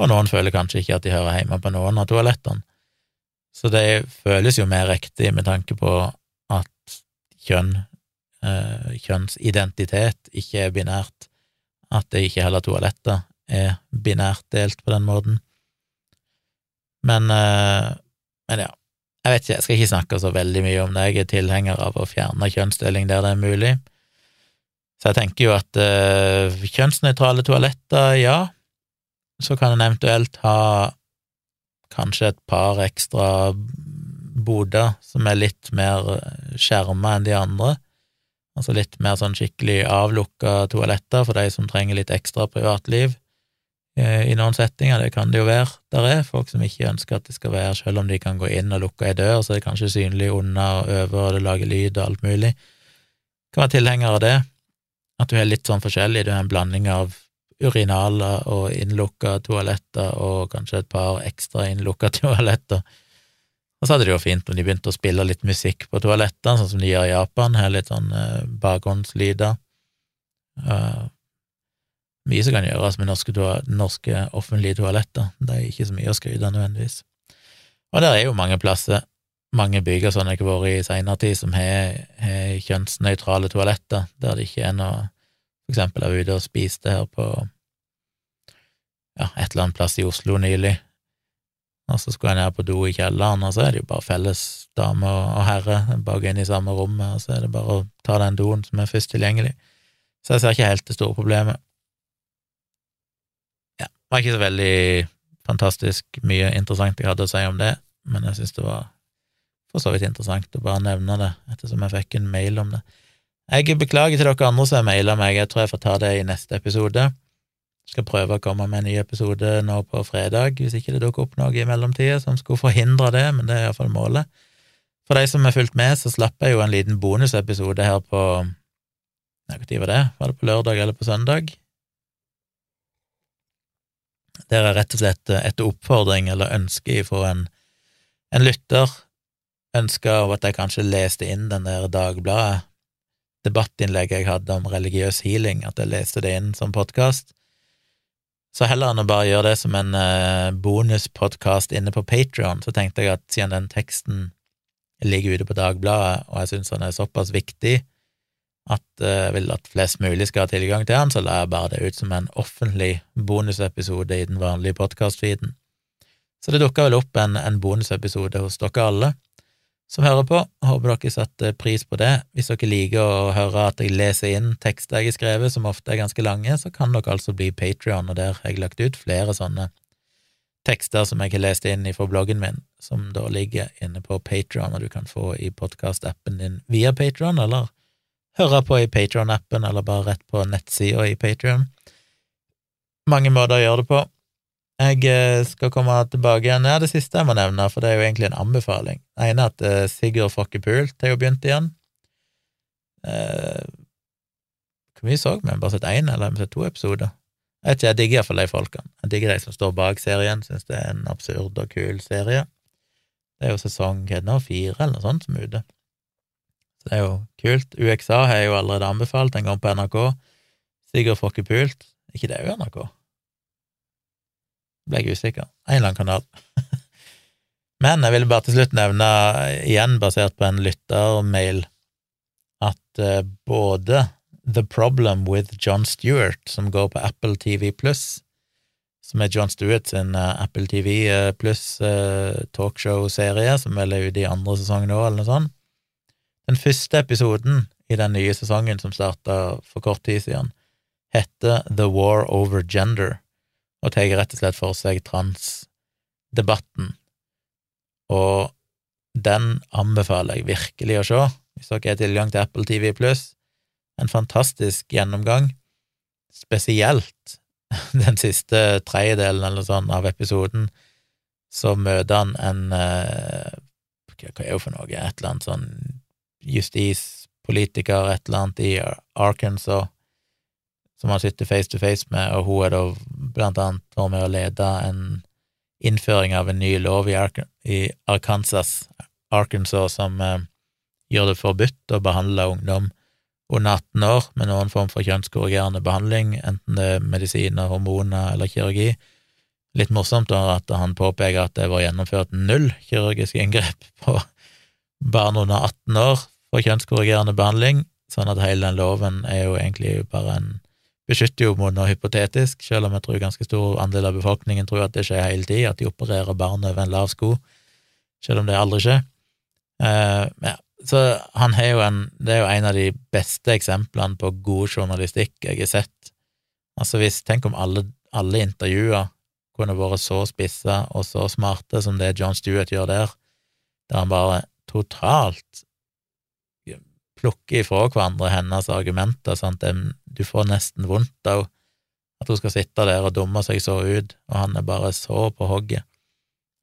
og noen føler kanskje ikke at de hører hjemme på noen av toalettene. Så det føles jo mer riktig med tanke på at kjønn, eh, kjønnsidentitet, ikke er binært, at det ikke heller toaletter er binært delt på den måten. Men, eh, men ja, jeg vet ikke, jeg skal ikke snakke så veldig mye om det, jeg er tilhenger av å fjerne kjønnsdeling der det er mulig. Så jeg tenker jo at uh, kjønnsnøytrale toaletter, ja, så kan en eventuelt ha kanskje et par ekstra boder som er litt mer skjerma enn de andre, altså litt mer sånn skikkelig avlukka toaletter for de som trenger litt ekstra privatliv eh, i noen settinger, det kan det jo være der er, folk som ikke ønsker at det skal være, selv om de kan gå inn og lukke ei dør, så er det kanskje synlig unna og over, og det lager lyd og alt mulig. Kan være tilhenger av det. At du er litt sånn forskjellig, du har en blanding av urinaler og innlukka toaletter og kanskje et par ekstra innlukka toaletter. Og så hadde det jo fint når de begynte å spille litt musikk på toalettene, sånn som de gjør i Japan, her litt sånn uh, bakgrunnslyder. Uh, mye som kan gjøres med norske, norske, offentlige toaletter, det er ikke så mye å skryte nødvendigvis. Og der er jo mange plasser, mange bygger og sånn jeg har vært i seinere tid, som har, har kjønnsnøytrale toaletter, der det ikke er noe For eksempel jeg var ute og spiste her på ja, et eller annet plass i Oslo nylig, og så skulle han ned på do i kjelleren, og så er det jo bare felles dame og herre bak inn i samme rommet, og så er det bare å ta den doen som er først tilgjengelig. Så jeg ser ikke helt det store problemet. Ja, det var ikke så veldig fantastisk mye interessant jeg hadde å si om det, men jeg synes det var for så vidt interessant å bare nevne det, ettersom jeg fikk en mail om det. Jeg beklager til dere andre som har maila meg, jeg tror jeg får ta det i neste episode. Skal prøve å komme med en ny episode nå på fredag, hvis ikke det dukker opp noe i mellomtida som skulle forhindre det, men det er iallfall målet. For de som har fulgt med, så slapp jeg jo en liten bonusepisode her på Når var det? Var det på lørdag eller på søndag? Der er rett og slett etter oppfordring eller ønske fra en, en lytter ønska at jeg kanskje leste inn den der Dagbladet debattinnlegget jeg hadde om religiøs healing, at jeg leste det inn som podkast. Så heller enn å bare gjøre det som en uh, bonuspodkast inne på Patrion, så tenkte jeg at siden den teksten ligger ute på Dagbladet, og jeg syns den er såpass viktig at jeg vil at flest mulig skal ha tilgang til den, så la jeg bare det ut som en offentlig bonusepisode i den vanlige podkastfeeden. Så det dukka vel opp en, en bonusepisode hos dere alle som hører på. Håper dere setter pris på det. Hvis dere liker å høre at jeg leser inn tekster jeg har skrevet, som ofte er ganske lange, så kan dere altså bli Patrion, og der har jeg lagt ut flere sånne tekster som jeg har lest inn fra bloggen min, som da ligger inne på Patrion, og du kan få i podkastappen din via Patrion, eller høre på i Patrion-appen, eller bare rett på nettsida i Patrion. Mange måter å gjøre det på. Jeg eh, skal komme tilbake igjen. Ja, det siste jeg må nevne, for det er jo egentlig en anbefaling. Det ene er at uh, Sigurd Fokke Pult har jo begynt igjen. Uh, hvor mye så vi? Bare sett én, eller har vi sett to episoder? Jeg vet ikke, jeg digger iallfall de folkene. Jeg digger de som står bak serien, syns det er en absurd og kul serie. Det er jo sesong nå, fire eller noe sånt som er ute. Så det er jo kult. UXA har jeg jo allerede anbefalt, en gang på NRK. Sigurd Fokke Pult, ikke det er jo NRK? Ble jeg usikker. En eller annen kanal. Men jeg ville bare til slutt nevne, igjen basert på en lyttermail, at uh, både The Problem with John Stewart, som går på Apple TV pluss, som er John Stewart sin uh, Apple TV uh, pluss talkshow-serie, som vel er ute i andre sesong nå, eller noe sånt. Den første episoden i den nye sesongen som starta for kort tid siden, heter The War Over Gender og tar rett og slett for seg transdebatten. Og den anbefaler jeg virkelig å se, hvis dere har tilgang til Apple TV. En fantastisk gjennomgang, spesielt den siste tredjedelen eller sånn av episoden, så møter han en eh, Hva er det for noe? Et eller annet sånn justispolitiker, et eller annet i Arkansas, som han sitter face to face med, og hun er da blant annet vært med å lede en innføring av en ny lov i, Ark i Arkansas, Arkansas som eh, gjør det forbudt å behandle ungdom under 18 år med noen form for kjønnskorrigerende behandling, enten det er medisiner, hormoner eller kirurgi. Litt morsomt da at han påpeker at det var gjennomført null kirurgiske inngrep på barn under 18 år for kjønnskorrigerende behandling, sånn at hele den loven er jo egentlig bare en beskytter jo mot noe hypotetisk, selv om jeg tror ganske stor andel av befolkningen tror at det skjer hele tida, at de opererer barn over en lav sko, selv om det aldri skjer. Uh, ja. Så han har jo en Det er jo en av de beste eksemplene på god journalistikk jeg har sett. Altså hvis Tenk om alle, alle intervjuer kunne vært så spissa og så smarte som det John Stewart gjør der, der han bare totalt plukke ifra hverandre hennes argumenter, sånn at du får nesten vondt av at hun skal sitte der og dumme seg så ut, og han er bare så på hogget.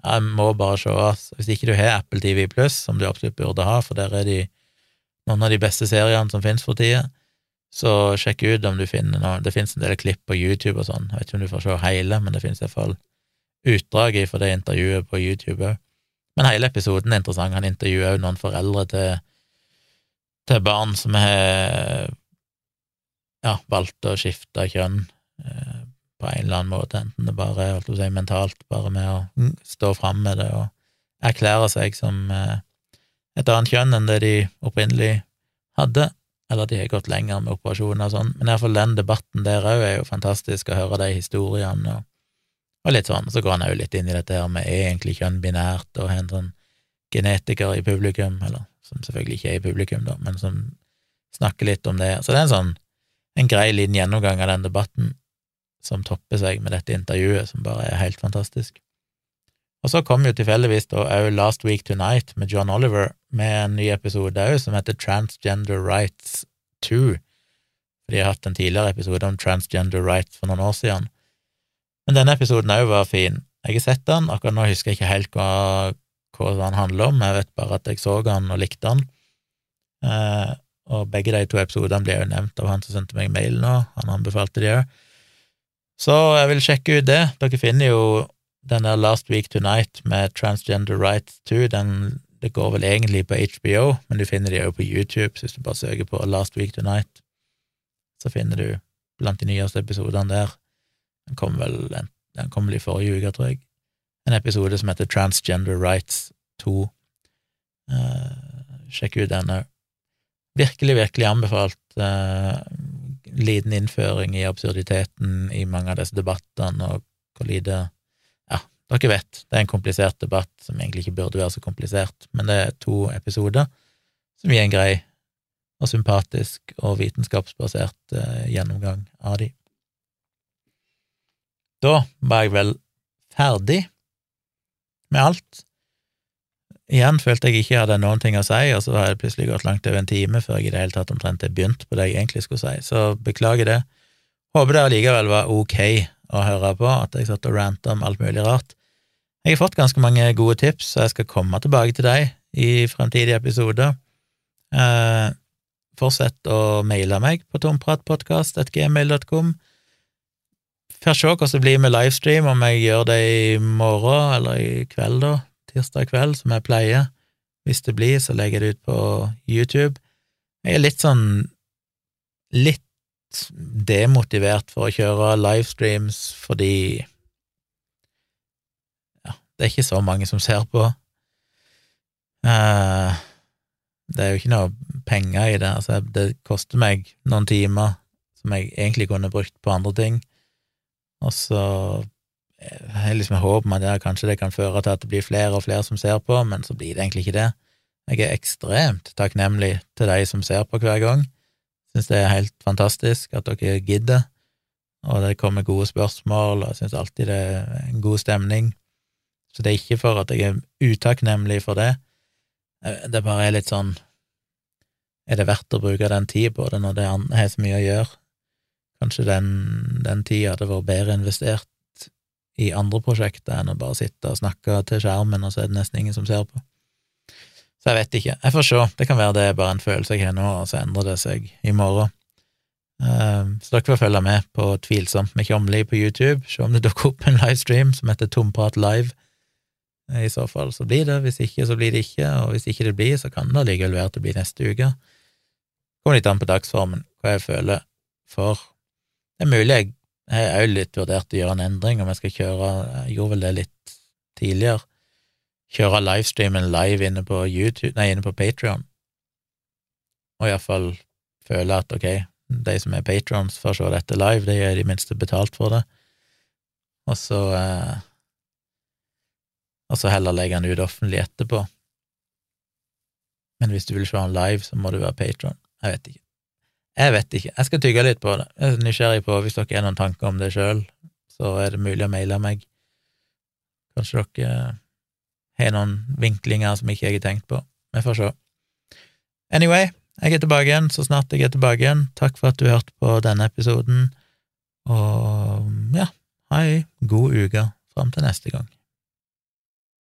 Jeg må bare se, hvis ikke du har Apple TV Pluss, som du absolutt burde ha, for der er de noen av de beste seriene som finnes for tida, Så sjekk ut om du finner noe Det finnes en del klipp på YouTube og sånn, jeg vet ikke om du får se hele, men det finnes i hvert fall utdrag fra det intervjuet på YouTube òg. Men hele episoden er interessant. Han intervjuer òg noen foreldre til, til barn som har ja, valgt å skifte kjønn eh, på en eller annen måte, enten det bare er si, mentalt, bare med å stå fram med det og erklære seg som eh, et annet kjønn enn det de opprinnelig hadde, eller de har gått lenger med operasjoner og sånn. Men iallfall den debatten der òg er jo fantastisk å høre de historiene og, og litt sånn. Så går han òg litt inn i dette her med er egentlig kjønn binært, og har en sånn genetiker i publikum, eller som selvfølgelig ikke er i publikum, da, men som snakker litt om det. Så det er en sånn en grei liten gjennomgang av den debatten som topper seg med dette intervjuet, som bare er helt fantastisk. Og så kom jo tilfeldigvis da òg Last Week Tonight med John Oliver med en ny episode òg, som heter Transgender Rights 2. For de har hatt en tidligere episode om transgender rights for noen år siden. Men denne episoden òg var fin. Jeg har sett den, akkurat nå husker jeg ikke helt hva, hva han handler om, jeg vet bare at jeg så han og likte han. Eh, og begge de to episodene blir jo nevnt av han som sendte meg mail nå, han anbefalte de òg. Så jeg vil sjekke ut det. Dere finner jo den der Last Week Tonight med Transgender Rights 2, den, det går vel egentlig på HBO, men du finner de òg på YouTube, så hvis du bare søker på Last Week Tonight, så finner du blant de nyeste episodene der. Den kom vel den kom vel i forrige uke, tror jeg. En episode som heter Transgender Rights 2. Uh, eh, sjekk ut den òg. Virkelig, virkelig anbefalt. Uh, liten innføring i absurditeten i mange av disse debattene, og hvor lite dere vet, det er en komplisert debatt som egentlig ikke burde være så komplisert, men det er to episoder som gir en grei og sympatisk og vitenskapsbasert eh, gjennomgang av de. Da var jeg vel ferdig med alt. Igjen følte jeg ikke jeg hadde noen ting å si, og så har jeg plutselig gått langt over en time før jeg i det hele tatt omtrent har begynt på det jeg egentlig skulle si, så beklager det. Håper det allikevel var ok å høre på, at jeg satt og ranta om alt mulig rart. Jeg har fått ganske mange gode tips, så jeg skal komme tilbake til deg i fremtidige episoder. Eh, fortsett å maile meg på tompratpodkast.gmail.com. Får se hvordan det blir med livestream, om jeg gjør det i morgen eller i kveld, da, tirsdag kveld, som jeg pleier. Hvis det blir, så legger jeg det ut på YouTube. Jeg er litt sånn litt demotivert for å kjøre livestreams fordi det er ikke så mange som ser på. Uh, det er jo ikke noe penger i det. Altså, det koster meg noen timer som jeg egentlig kunne brukt på andre ting. Og så har jeg liksom håp om kanskje det kan føre til at det blir flere og flere som ser på, men så blir det egentlig ikke det. Jeg er ekstremt takknemlig til de som ser på hver gang. Syns det er helt fantastisk at dere gidder, og det kommer gode spørsmål, og jeg syns alltid det er en god stemning. Så det er ikke for at jeg er utakknemlig for det, eh, det bare er litt sånn Er det verdt å bruke den tida på det når det har så mye å gjøre? Kanskje den, den tida hadde vært bedre investert i andre prosjekter enn å bare sitte og snakke til skjermen, og så er det nesten ingen som ser på. Så jeg vet ikke. Jeg får se. Det kan være det er bare en følelse jeg har nå, og så endrer det seg i morgen. Uh, så dere får følge med på Tvilsomt med Kjomli på YouTube, se om det dukker opp en livestream som heter Tomprat live. I så fall så blir det, hvis ikke så blir det ikke, og hvis ikke det blir, så kan det likevel være at det blir neste uke. Kommer litt an på dagsformen, hva jeg føler for. Det er mulig jeg har òg litt vurdert å gjøre en endring, om jeg skal kjøre Jeg gjorde vel det litt tidligere. Kjøre livestreamen live inne på YouTube, nei, inne på Patrion, og iallfall føle at ok, de som er patrons, får se dette live, de er de minste betalt for det, og så eh, og så heller legge den ut offentlig etterpå. Men hvis du vil se den live, så må du være patron. Jeg vet ikke. Jeg vet ikke. Jeg skal tygge litt på det. Jeg er nysgjerrig på, hvis dere har noen tanker om det sjøl, så er det mulig å maile meg. Kanskje dere har noen vinklinger som ikke jeg har tenkt på. Vi får se. Anyway, jeg er tilbake igjen så snart jeg er tilbake igjen. Takk for at du hørte på denne episoden, og ja, ha ei god uke fram til neste gang.